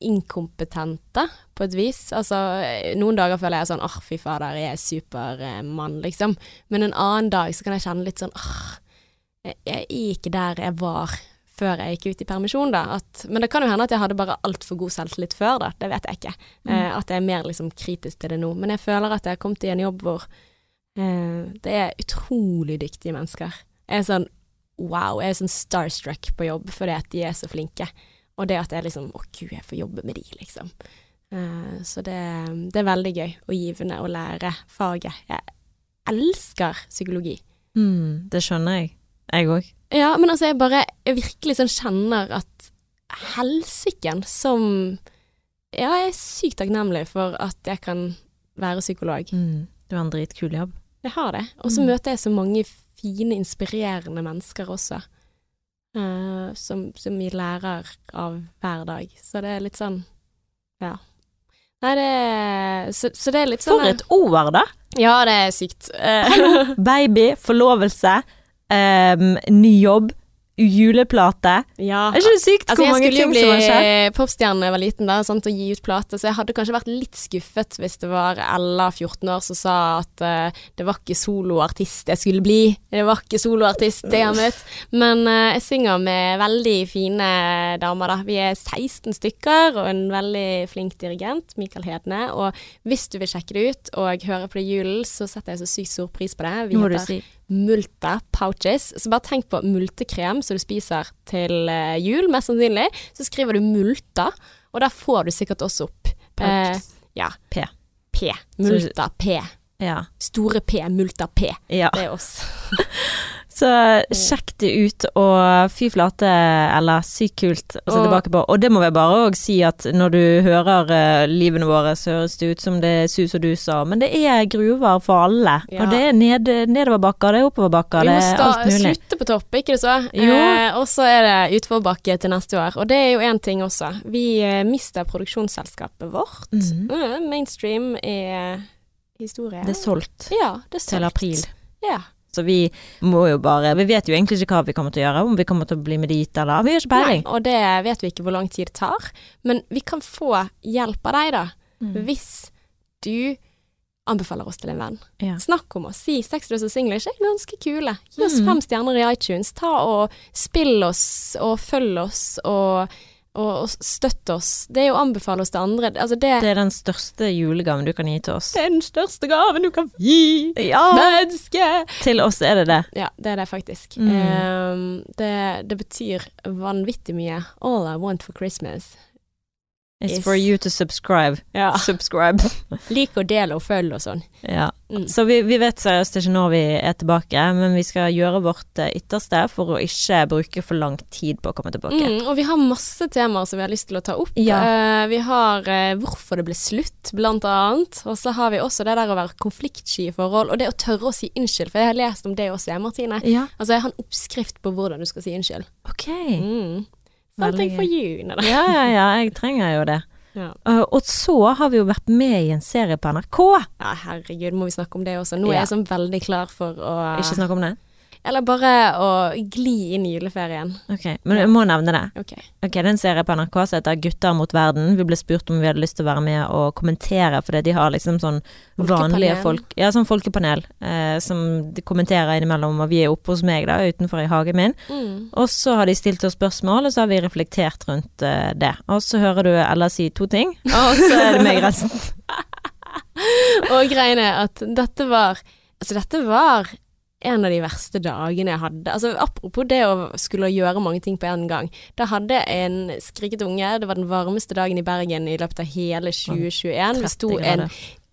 inkompetente, på et vis. Altså, noen dager føler jeg sånn åh, fy fader, jeg er supermann, liksom. Men en annen dag så kan jeg kjenne litt sånn åh, jeg er ikke der jeg var før jeg gikk ut i permisjon, da. At, men det kan jo hende at jeg hadde bare altfor god selvtillit før, da. Det vet jeg ikke. Eh, at jeg er mer liksom kritisk til det nå. Men jeg føler at jeg har kommet i en jobb hvor eh, det er utrolig dyktige mennesker. Jeg er sånn wow, jeg er sånn starstruck på jobb fordi at de er så flinke. Og det at jeg liksom Å, gud, jeg får jobbe med de, liksom. Eh, så det, det er veldig gøy og givende å lære faget. Jeg elsker psykologi. Mm, det skjønner jeg. Jeg òg. Ja, men altså, jeg bare jeg virkelig sånn kjenner at helsiken som Ja, jeg er sykt takknemlig for at jeg kan være psykolog. Mm, du har en dritkul jobb. Jeg har det. Og så Mm. møter jeg så mange fine, inspirerende mennesker også. Uh, som, som vi lærer av hver dag. Så det er litt sånn Ja. Nei, det er Så, så det er litt sånn For et ord, da! Ja, det er sykt. Eh, Hallo! Baby, forlovelse, em, ny jobb, juleplate. ja. Er ikke det sykt Altså, hvor mange ting som har skjedd? popstjerne da jeg var liten, da, sant, og gi ut plate, så jeg hadde kanskje vært litt skuffet hvis det var Ella, 14 år, som sa at uh, det var ikke soloartist jeg skulle bli. Det var ikke soloartist, det jeg mitt. Men uh, jeg synger med veldig fine damer, da. Vi er 16 stykker, og en veldig flink dirigent, Mikael Hedne. Og hvis du vil sjekke det ut og høre på det i julen, så setter jeg så sykt stor pris på det. Vi Nå må du si. Multa pouches. Så bare tenk på multekrem som du spiser til eh, jul, mest sannsynlig. Så skriver du multa, og der får du sikkert også opp eh, Pouches. ja. P. P. Multa P. Ja. Store P. Multa P. ja. Det er oss. Så sjekk det ut, og fy flate, eller sykt kult å se tilbake på. Og det må vi bare òg si at når du hører uh, livene våre, så høres det ut som det er sus og dus og Men det er gruver for alle. Ja. Og det er ned, nedoverbakker, det er oppoverbakker, Vi det må er alt mulig. slutte på topp, ikke det så? Eh, og så er det utforbakke til neste år. Og det er jo én ting også. Vi eh, mister produksjonsselskapet vårt. Mm, mainstream er historie. Det er solgt ja, det er til april. Ja. Så vi må jo bare Vi vet jo egentlig ikke hva vi kommer til å gjøre, om vi kommer til å bli med dit eller Vi har ikke peiling. Nei, og det vet vi ikke hvor lang tid det tar. Men vi kan få hjelp av deg, da. Mm. Hvis du anbefaler oss til en venn. Ja. Snakk om oss. Si Sexless og Singlish er ganske kule. Gi oss Mm. fem stjerner i iTunes. Ta og Spill oss og følg oss og, og, og støtte oss. Det er jo å anbefale oss til andre. Altså det, Det er den største julegaven du kan gi til oss. den største gaven du kan gi Ja! menneske. Til oss er det det. Ja, det er det faktisk. Mm. Um, det, det betyr vanvittig mye. All I want for Christmas. It's is. for you to subscribe. Ja. Subscribe. Lik og del og følg og sånn. Ja. Mm. Så vi, vi vet seriøst ikke når vi er tilbake, men vi skal gjøre vårt eh, ytterste for å ikke bruke for lang tid på å komme tilbake. Mm, og vi har masse temaer som vi har lyst til å ta opp. Ja. Uh, vi har uh, hvorfor det ble slutt, blant annet. Og så har vi også det der å være konfliktsky i forhold, og det å tørre å si unnskyld. For jeg har lest om det også, jeg, Martine. Ja, Altså, jeg har en oppskrift på hvordan du skal si unnskyld. ok. Mm. Veldig. Nei, da. Ja, ja, ja, jeg trenger jo det. Ja. Uh, og så har vi jo vært med i en serie på NRK. ja, herregud, må vi snakke om det også. Nå er Ja. jeg sånn veldig klar for å Ikke snakke om det? Eller bare å gli inn i juleferien. Ok, men jeg må nevne det. Ok. Ok, Det er en serie på NRK som heter Gutter mot verden. Vi ble spurt om vi hadde lyst til å være med og kommentere, fordi de har liksom sånn vanlige folk Ja, sånn folkepanel eh, som de kommenterer innimellom, og vi er oppe hos meg da, utenfor i hagen min. Mm. Og så har de stilt oss spørsmål, og så har vi reflektert rundt eh, det. Og så hører du Ella si to ting, og så er det meg resten. Og greiene er at dette var Altså, dette var en av de verste dagene jeg hadde. Altså, apropos det å skulle gjøre mange ting på en gang. Da hadde jeg en skriket unge. Det var den varmeste dagen i Bergen i løpet av hele 2021. Vi sto en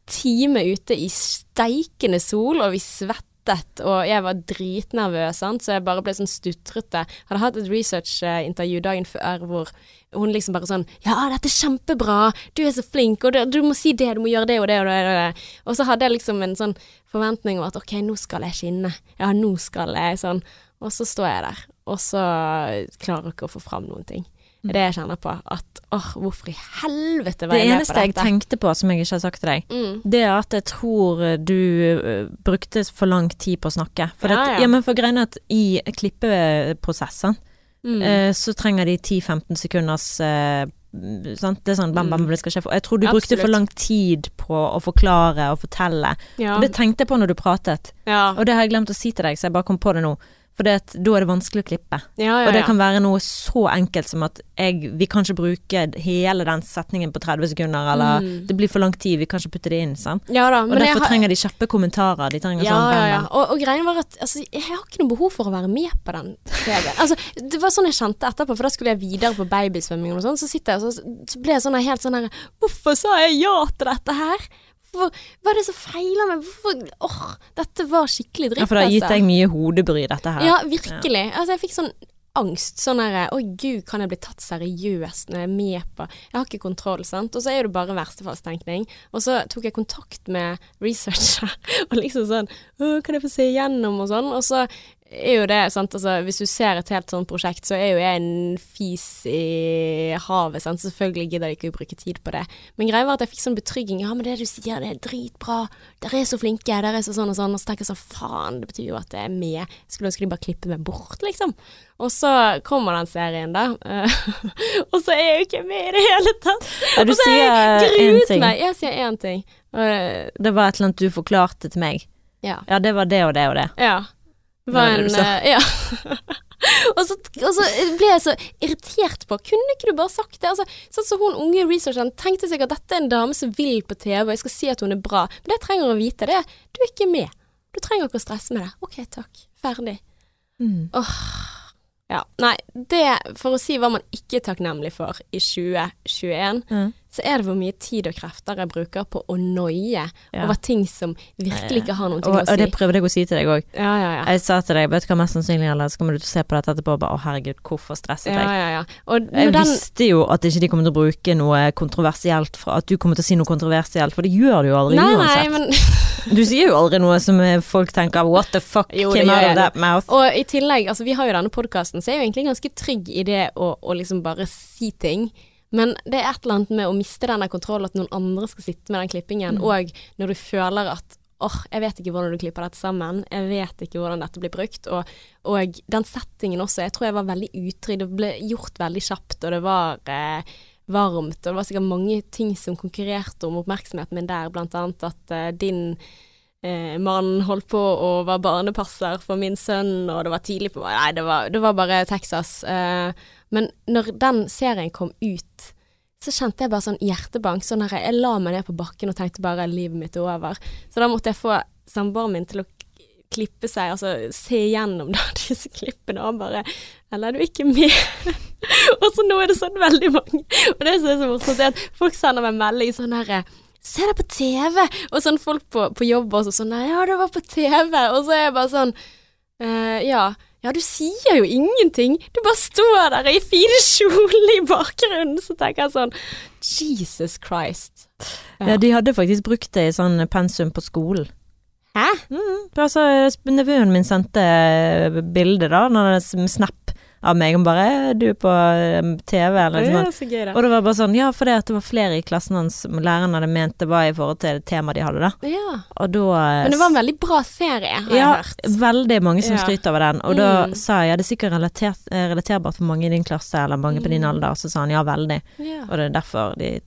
time ute i steikende sol, og vi svettet, og jeg var dritnervøs, sant? så jeg bare ble sånn stutrete. Hadde hatt et research-intervju dagen før hvor hun liksom bare sånn Ja, dette er kjempebra, du er så flink, og du, du må si det, du må gjøre det og det og det. Og det. Og så hadde jeg liksom en sånn forventning om at ok, nå skal jeg skinne. Ja, nå skal jeg sånn. Og så står jeg der, og så klarer jeg ikke å få fram noen ting. Det er det jeg kjenner på. At åh, hvorfor i helvete var jeg med på dette? Det eneste jeg tenkte på som jeg ikke har sagt til deg, Mm. det er at jeg tror du øh, brukte for lang tid på å snakke. For, Ja, at, ja. men for greien er at i klippeprosessen Mm. eh, så trenger de 10-15 sekunders eh, sant? Det er sånn bam, bam, Mm. det skal skje. Jeg tror du brukte Absolutt. for lang tid på å forklare og fortelle. ja. Og det tenkte jeg på når du pratet, ja. og det har jeg glemt å si til deg, så jeg bare kom på det nå. For det da er det vanskelig å klippe. Ja, ja, Og det kan være noe så enkelt som at jeg, vi kan ikke bruke hele den setningen på 30 sekunder, eller Mm. det blir for lang tid, vi kan ikke putte det inn, sant. ja da, Og derfor har- trenger de kjappe kommentarer. De trenger sånn ja, bam, bam. Og, og greien var at altså, jeg har ikke noe behov for å være med på den TV. Altså, det var sånn jeg kjente etterpå, for da skulle jeg videre på babysvømming og sånn. Så sitter jeg og så, så ble jeg sånn helt sånn her Hvorfor sa jeg ja til dette her? Hvorfor, hva er det som feiler meg? Hvorfor Åh, dette var skikkelig dritt. Ja, for det har gitt altså. deg mye hodebry, dette her. Ja, virkelig. Altså, jeg fikk sånn angst. Sånn herre Oi, gud, kan jeg bli tatt seriøst når jeg er med på Jeg har ikke kontroll, sant. Og så er det bare verstefallstenkning. Og så tok jeg kontakt med researcher og liksom sånn Å, kan jeg få se igjennom og sånn. Og så er jo det, sant, altså hvis du ser et helt sånt prosjekt, så er jo jeg en fis i havet, sant. Selvfølgelig gidder jeg ikke å bruke tid på det. Men greia var at jeg fikk sånn betrygging. Ja, men det du sier, det er dritbra. Dere er så flinke. Dere er så sånn og sånn. Og så tenker jeg sånn, faen, det betyr jo at jeg er med. Skulle ønske de bare klippet meg bort, liksom. Og så kommer den serien, da. Eh, og så er jeg jo ikke med i det hele tatt. Ja, du og så sier én gruet ting. meg. Jeg sier én ting. Eh, Det var et eller annet du forklarte til meg. ja. Ja, det var det og det og det. Ja. Var en eh, Ja. og, så, og så ble jeg så irritert på Kunne ikke du bare sagt det? Altså, sånn som hun unge researcheren tenkte seg at dette er en dame som vil på TV, og jeg skal si at hun er bra. Men det jeg trenger å vite, det er du er ikke med. Du trenger ikke å stresse med det. Ok, takk. Ferdig. Mm. Ja. Nei, det, for å si hva man ikke er takknemlig for i 2021, Mm. Så er det hvor mye tid og krefter jeg bruker på å noie Ja. over ting som virkelig ikke har noe å å og det prøvde jeg å si til deg òg. Ja, ja, ja. Jeg sa til deg, vet du hva mest sannsynlig gjelder, så kommer du til å se på dette etterpå og bare å herregud, hvorfor stresset Ja, jeg? ja, ja. Og Jeg den visste jo at ikke de kommer til å bruke noe kontroversielt, fra, at du kommer til å si noe kontroversielt, for det gjør du jo aldri Nei, uansett. nei, men Du sier jo aldri noe som eh, folk tenker what the fuck Jo, came out of that mouth. Og i tillegg, altså vi har jo denne podkasten, så jeg er jo egentlig ganske trygg i det å, å liksom bare si ting. Men det er et eller annet med å miste den kontrollen, at noen andre skal sitte med den klippingen, Mm. og når du føler at åh, jeg vet ikke hvordan du klipper dette sammen, jeg vet ikke hvordan dette blir brukt, og, og den settingen også, jeg tror jeg var veldig utrygg, det ble gjort veldig kjapt, og det var eh, varmt, og det var sikkert mange ting som konkurrerte om oppmerksomheten min der, blant annet at eh, din eh, mann holdt på og var barnepasser for min sønn, og det var tidlig på Nei, det var, det var bare Texas. Eh, men når den serien kom ut, så kjente jeg bare sånn hjertebank. Sånn her, jeg la meg ned på bakken og tenkte bare livet mitt er over. Så da måtte jeg få samboeren min til å klippe seg, altså se igjennom da, disse klippene, og bare Eller er du ikke med? og så nå er det sånn veldig mange. Og det som er så morsomt, er at folk sender meg melding sånn herre Se deg på TV! Og sånn folk på, på jobb også sånn ja, det var på TV. Og så er jeg bare sånn uh, Ja. Ja, du sier jo ingenting. Du bare står der i fin kjole i bakgrunnen. Så tenker jeg sånn Jesus Christ. Ja, de hadde faktisk brukt det i sånn pensum på skolen. Hæ? Mm, altså, nevøen min sendte bilde da, når snap av meg, og bare «Er du på eh, TV, eller noe sånt. så gøy, da. Og det var bare sånn, ja, for det at det var flere i klassen hans som læreren hadde ment det var i forhold til det temaet de hadde, da. Ja. Og da eh, Men det var en veldig bra serie, har ja, jeg hørt. veldig mange som Ja. skryter over den. Og da Mm. sa jeg ja, det er sikkert relatert, eh, relaterbart for mange i din klasse, eller mange på din alder. Og Så sa han ja, veldig. Ja. Og det er derfor de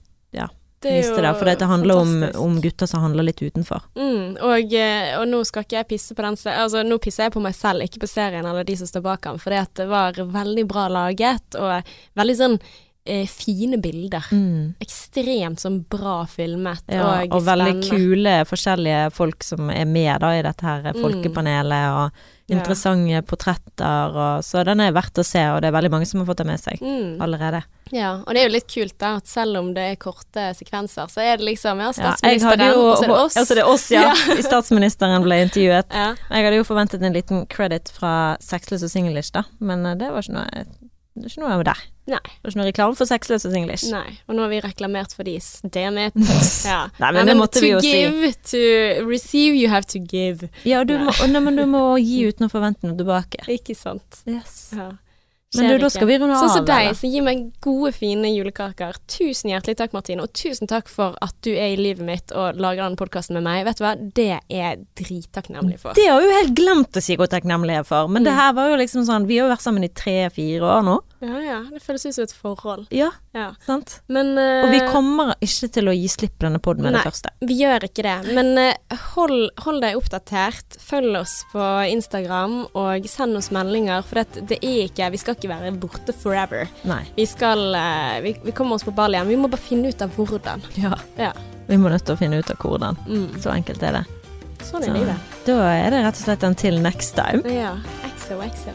Det visste det. For det handler om, om gutter som handler litt utenfor. Mm, og, eh, og nå skal ikke jeg pisse på den Altså, nå pisser jeg på meg selv, ikke på serien eller de som står bak fordi at det var veldig bra laget, og veldig sånn eh, fine bilder. Mm. Ekstremt sånn bra filmet, Ja, og, og, veldig kule forskjellige folk som er med da i dette her Mm. folkepanelet, og Ja. interessante portretter, og, så den er verdt å se, og det er veldig mange som har fått det med seg Mm. allerede. Ja, og det er jo litt kult da, at selv om det er korte sekvenser, så er det liksom ja, Ja, statsministeren, ja, og så er det oss. Altså det er oss, ja. I Statsministeren ble intervjuet. Ja. Jeg hadde jo forventet en liten credit fra Sexless og Singlish, da, men eh, det var ikke noe ikke noe der. Nei. Det var ikke noe reklame for Sexless og Singlish. Nei, og nå har vi reklamert for dis. Damn it. Ja. Nei, men det måtte vi jo to si. give, To receive, you have to give. Ja, du må, nei, men du må gi uten å forvente noe tilbake. Ikke sant. Yes. Ja. Men du, da skal vi runde av. Sånn som deg, som gir meg gode, fine julekaker. Tusen hjertelig takk, Martine, og tusen takk for at du er i livet mitt og lager denne podkasten med meg. Vet du hva, det er jeg drittakknemlig for. Det har jo helt glemt å si hvor takknemlig jeg er for, men det Mm. her var jo liksom sånn Vi har jo vært sammen i tre-fire år nå. Ja ja, det føles ut som et forhold. Ja, Ja. sant? Men uh, Og vi kommer ikke til å gi slipp på denne poden med Nei. det første. Vi gjør ikke det, men uh, hold, hold deg oppdatert. Følg oss på Instagram, og send oss meldinger. For det, det er ikke Vi skal ikke være borte forever. Nei. Vi skal uh, vi, vi kommer oss på ball igjen. Vi må bare finne ut av hvordan. Ja. Ja. Vi må nødt til å finne ut av hvordan. Mm. Så enkelt er det. Sånn er livet. da er det rett og slett en til next time. Ja. Exo, exo.